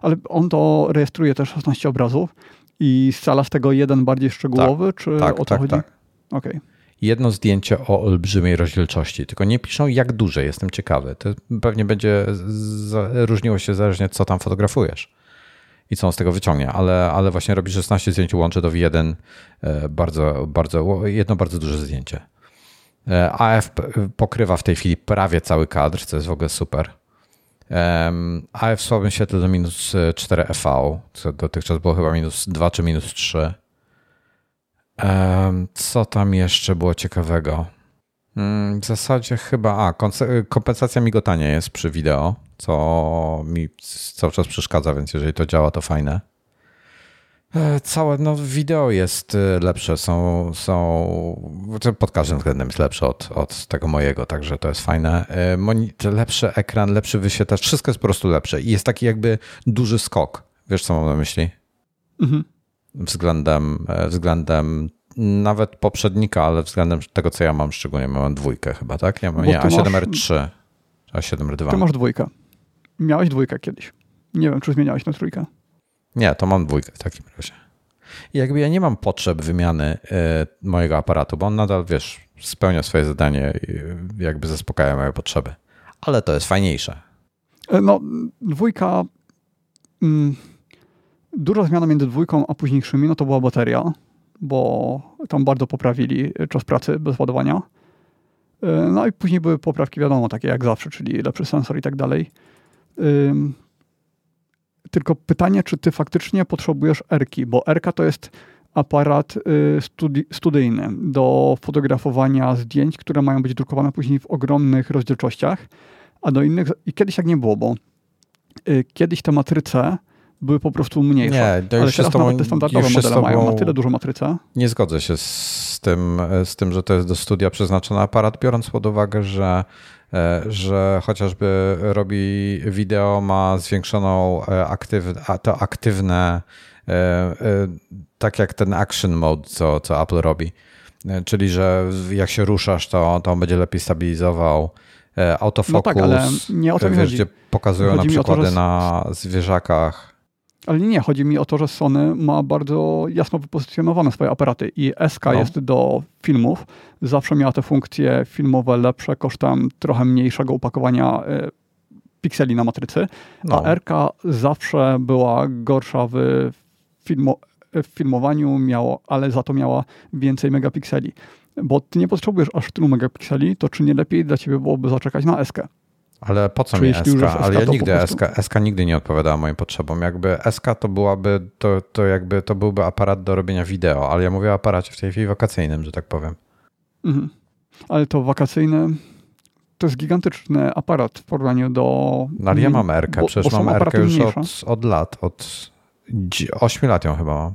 Ale on to rejestruje też 16 obrazów i scala z tego jeden bardziej szczegółowy, tak, czy tak, o tak, chodzi? Tak. Okay. Jedno zdjęcie o olbrzymiej rozdzielczości, tylko nie piszą jak duże, jestem ciekawy. To pewnie będzie różniło się zależnie co tam fotografujesz i co on z tego wyciągnie, ale, ale właśnie robi 16 zdjęć, łączy to w jeden e, bardzo, bardzo, jedno bardzo duże zdjęcie. E, AF pokrywa w tej chwili prawie cały kadr, co jest w ogóle super. AF w słabym świetle do minus 4 EV, co dotychczas było chyba minus 2 czy minus 3. Co tam jeszcze było ciekawego? Mm, w zasadzie chyba, a kompensacja migotania jest przy wideo co mi cały czas przeszkadza, więc jeżeli to działa, to fajne. E, całe no, wideo jest e, lepsze, są, są pod każdym względem jest lepsze od, od tego mojego, także to jest fajne. E, monitor, lepszy ekran, lepszy wyświetlacz, wszystko jest po prostu lepsze i jest taki jakby duży skok. Wiesz, co mam na myśli? Mhm. Względem, względem nawet poprzednika, ale względem tego, co ja mam, szczególnie mam dwójkę chyba, tak? Ja mam, nie, A7R3, A7R2. Ty masz dwójkę. Miałeś dwójkę kiedyś. Nie wiem, czy zmieniałeś na trójkę. Nie, to mam dwójkę w takim razie. I jakby ja nie mam potrzeb wymiany y, mojego aparatu, bo on nadal, wiesz, spełnia swoje zadanie i jakby zaspokaja moje potrzeby. Ale to jest fajniejsze. E, no, dwójka. Mm, duża zmiana między dwójką a późniejszymi, no to była bateria, bo tam bardzo poprawili czas pracy bez ładowania. E, no i później były poprawki, wiadomo, takie jak zawsze, czyli lepszy sensor i tak dalej. Tylko pytanie, czy ty faktycznie potrzebujesz erki, bo erka to jest aparat y, studyjny do fotografowania zdjęć, które mają być drukowane później w ogromnych rozdzielczościach, a do innych, i kiedyś tak nie było, bo y, kiedyś te matryce były po prostu mniejsze. Nie, to już ale teraz tobą, nawet te standardowe modele mają na tyle dużą matrycę. Nie zgodzę się z tym, z tym, że to jest do studia przeznaczony aparat, biorąc pod uwagę, że E, że chociażby robi wideo, ma zwiększoną e, aktyw, to aktywne, e, tak jak ten action mode, co, co Apple robi. Czyli, że jak się ruszasz, to, to on będzie lepiej stabilizował. Autofokus, no tak, ale nie o to wiesz, chodzi. gdzie pokazują chodzi na przykłady to, że... na zwierzakach ale nie, chodzi mi o to, że Sony ma bardzo jasno wypozycjonowane swoje aparaty i SK no. jest do filmów. Zawsze miała te funkcje filmowe lepsze kosztem trochę mniejszego upakowania y, pikseli na matrycy, no. a RK zawsze była gorsza w, filmo, w filmowaniu, miało, ale za to miała więcej megapikseli. Bo ty nie potrzebujesz aż tylu megapikseli, to czy nie lepiej dla ciebie byłoby zaczekać na SK? Ale po co Czy mi SK? Ale ja nigdy prostu... SK, SK nigdy nie odpowiadała moim potrzebom. Jakby SK to byłaby, to, to jakby to byłby aparat do robienia wideo, ale ja mówię o aparacie w tej chwili wakacyjnym, że tak powiem. Mhm. Ale to wakacyjne to jest gigantyczny aparat w porównaniu do... No ale ja mam RK, przecież mam RK już od, od lat, od 8 lat ją chyba mam.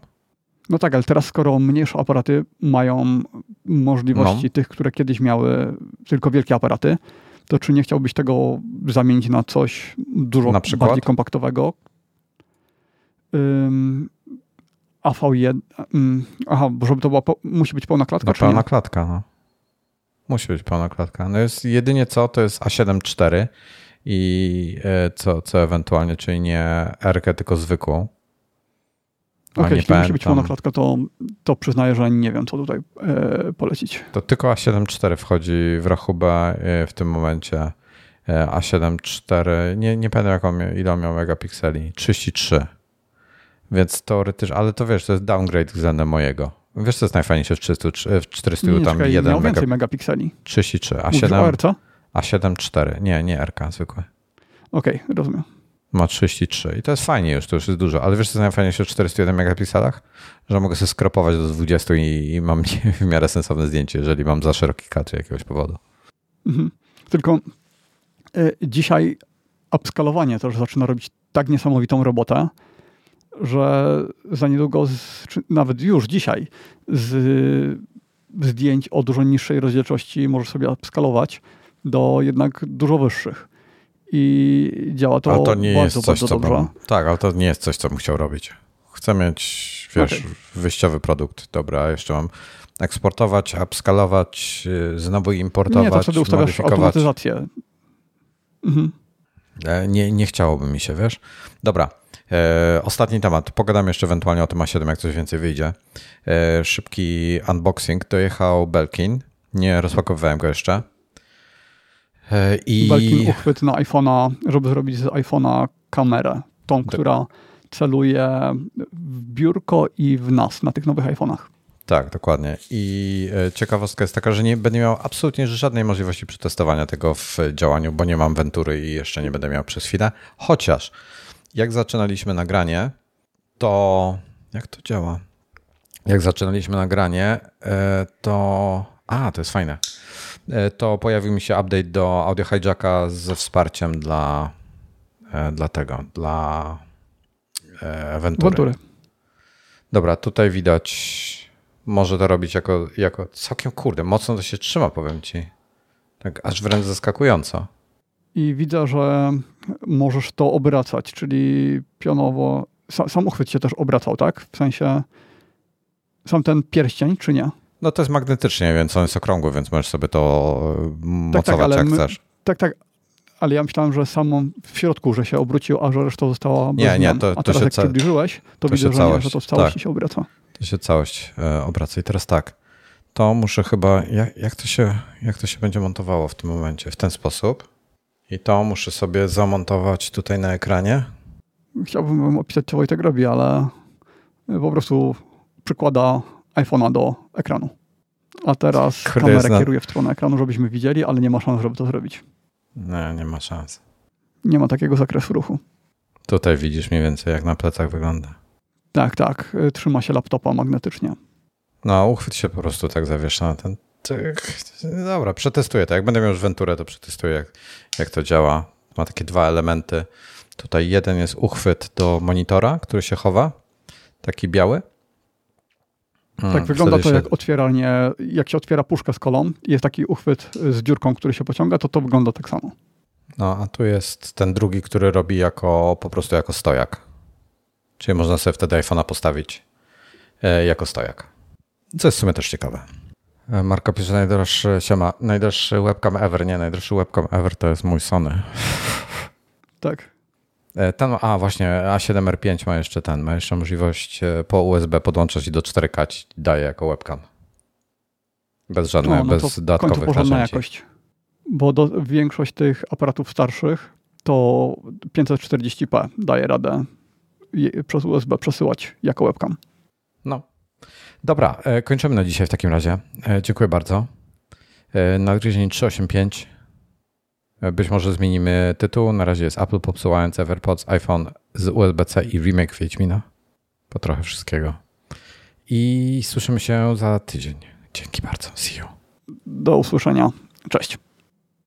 No tak, ale teraz skoro mniejsze aparaty mają możliwości no. tych, które kiedyś miały tylko wielkie aparaty, to czy nie chciałbyś tego zamienić na coś dużo na bardziej kompaktowego? Um, AV1, um, aha, bo żeby to była, musi być pełna klatka, no, pełna nie? klatka, no. Musi być pełna klatka. No jest jedynie co, to jest A7 IV i e, co, co ewentualnie, czyli nie R, tylko zwykłą. Okej, okay, jeśli musi być monoklatka, to, to przyznaję, że nie wiem, co tutaj e, polecić. To tylko A7 IV wchodzi w rachubę e, w tym momencie. A7 4, nie, nie pamiętam jak on miał, ile miał megapikseli, 33. Więc teoretycznie, ale to wiesz, to jest downgrade względem mojego. Wiesz, co jest najfajniejsze w 400, w 400 Nie, tam czekaj, jeden miał więcej mega, megapikseli. 33, Mówisz o A7, RC? A7 4, nie, nie RK zwykłe. Okej, rozumiem. Ma 33 i to jest fajnie już, to już jest dużo, ale wiesz co jest najfajniejsze w 401 megapikselach? Że mogę sobie skropować do 20 i, i mam <laughs> w miarę sensowne zdjęcie, jeżeli mam za szeroki kadr jakiegoś powodu. Mhm. Tylko y, dzisiaj upskalowanie też zaczyna robić tak niesamowitą robotę, że za niedługo, z, nawet już dzisiaj, z zdjęć o dużo niższej rozdzielczości możesz sobie upskalować do jednak dużo wyższych. I działa to, ale to nie bardzo, jest coś, bardzo co dobrze. bym, Tak, ale to nie jest coś, co bym chciał robić. Chcę mieć, wiesz, Okej. wyjściowy produkt. Dobra, jeszcze mam eksportować, upskalować, yy, znowu importować, Nie, to wtedy ustawiasz automatyzację. Mhm. E, Nie, nie chciałoby mi się, wiesz? Dobra, e, ostatni temat. Pogadam jeszcze ewentualnie o tym A7, jak coś więcej wyjdzie. E, szybki unboxing. Dojechał Belkin. Nie rozpakowywałem go jeszcze. E, I Belkin uchwyt na iPhone'a, żeby zrobić z iPhone'a kamerę. Tą, która celuje w biurko i w nas na tych nowych iPhone'ach. tak, dokładnie. I e, ciekawostka jest taka, że nie będę miał absolutnie żadnej możliwości przetestowania tego w działaniu, bo nie mam Ventury i jeszcze nie będę miał przez chwilę. Chociaż jak zaczynaliśmy nagranie, to jak to działa? Jak zaczynaliśmy nagranie, e, to. A, to jest fajne. E, To pojawił mi się update do Audio Hijacka ze wsparciem dla, e, dla tego, dla e, Ventury. Ventury. Dobra, tutaj widać. Może to robić jako, jako. Całkiem kurde, mocno to się trzyma, powiem ci. Tak aż wręcz zaskakująco. I widzę, że możesz to obracać, czyli pionowo. Sa, sam uchwyt się też obracał, tak? W sensie sam ten pierścień, czy nie? No to jest magnetycznie, więc on jest okrągły, więc możesz sobie to e, mocować ale jak my- chcesz. Tak, tak. Ale ja myślałem, że samo w środku, że się obrócił, a że reszta została bez Nie, nie, to- A to teraz się jak ca- przybliżyłeś, to, to widzę, się że całość- nie, że to w całości tak. się obraca. To się całość e, obraca. I teraz tak, to muszę chyba, jak, jak, to się, jak to się będzie montowało w tym momencie? W ten sposób. I to muszę sobie zamontować tutaj na ekranie. Chciałbym opisać, co Wojtek robi, ale po prostu przykłada iPhone'a do ekranu. A teraz Kurde, kamerę na- kieruje w stronę ekranu, żebyśmy widzieli, ale nie ma szans, żeby to zrobić. Nie, nie ma szans. Nie ma takiego zakresu ruchu. Tutaj widzisz mniej więcej, jak na plecach wygląda. Tak, tak. y, Trzyma się laptopa magnetycznie. No, uchwyt się po prostu tak zawiesza na ten. Tyk. Dobra, przetestuję to. Jak będę miał już Venturę, to przetestuję, jak, jak to działa. Ma takie dwa elementy. Tutaj jeden jest uchwyt do monitora, który się chowa. Taki biały. Tak wygląda to się- jak otwieranie, jak się otwiera puszkę z kolą i jest taki uchwyt z dziurką, który się pociąga, to to wygląda tak samo. No, a tu jest ten drugi, który robi jako po prostu jako stojak. Czyli można sobie wtedy iPhone'a postawić e, jako stojak. Co jest w sumie też ciekawe. E, Marko pisze najdroższy, siema, najdroższy webcam ever. Nie, najdroższy webcam ever to jest mój Sony. <laughs> Tak. E, Ten, a właśnie, A7R5 ma jeszcze ten, ma jeszcze możliwość e, po USB podłączać i do 4K ci daje jako webcam. Bez żadnych, No, no bez dodatkowych narzędzi. jakość. Bo do, większość tych aparatów starszych to 540p daje radę je, przez USB przesyłać jako webcam. No. Dobra, e, kończymy na dzisiaj w takim razie. Dziękuję bardzo. Nadgryzień 385. Być może zmienimy tytuł. Na razie jest Apple popsułając AirPods, iPhone z USB-C i remake Wiedźmina. Po trochę wszystkiego. I słyszymy się za tydzień. Dzięki bardzo. See you. Do usłyszenia. Cześć.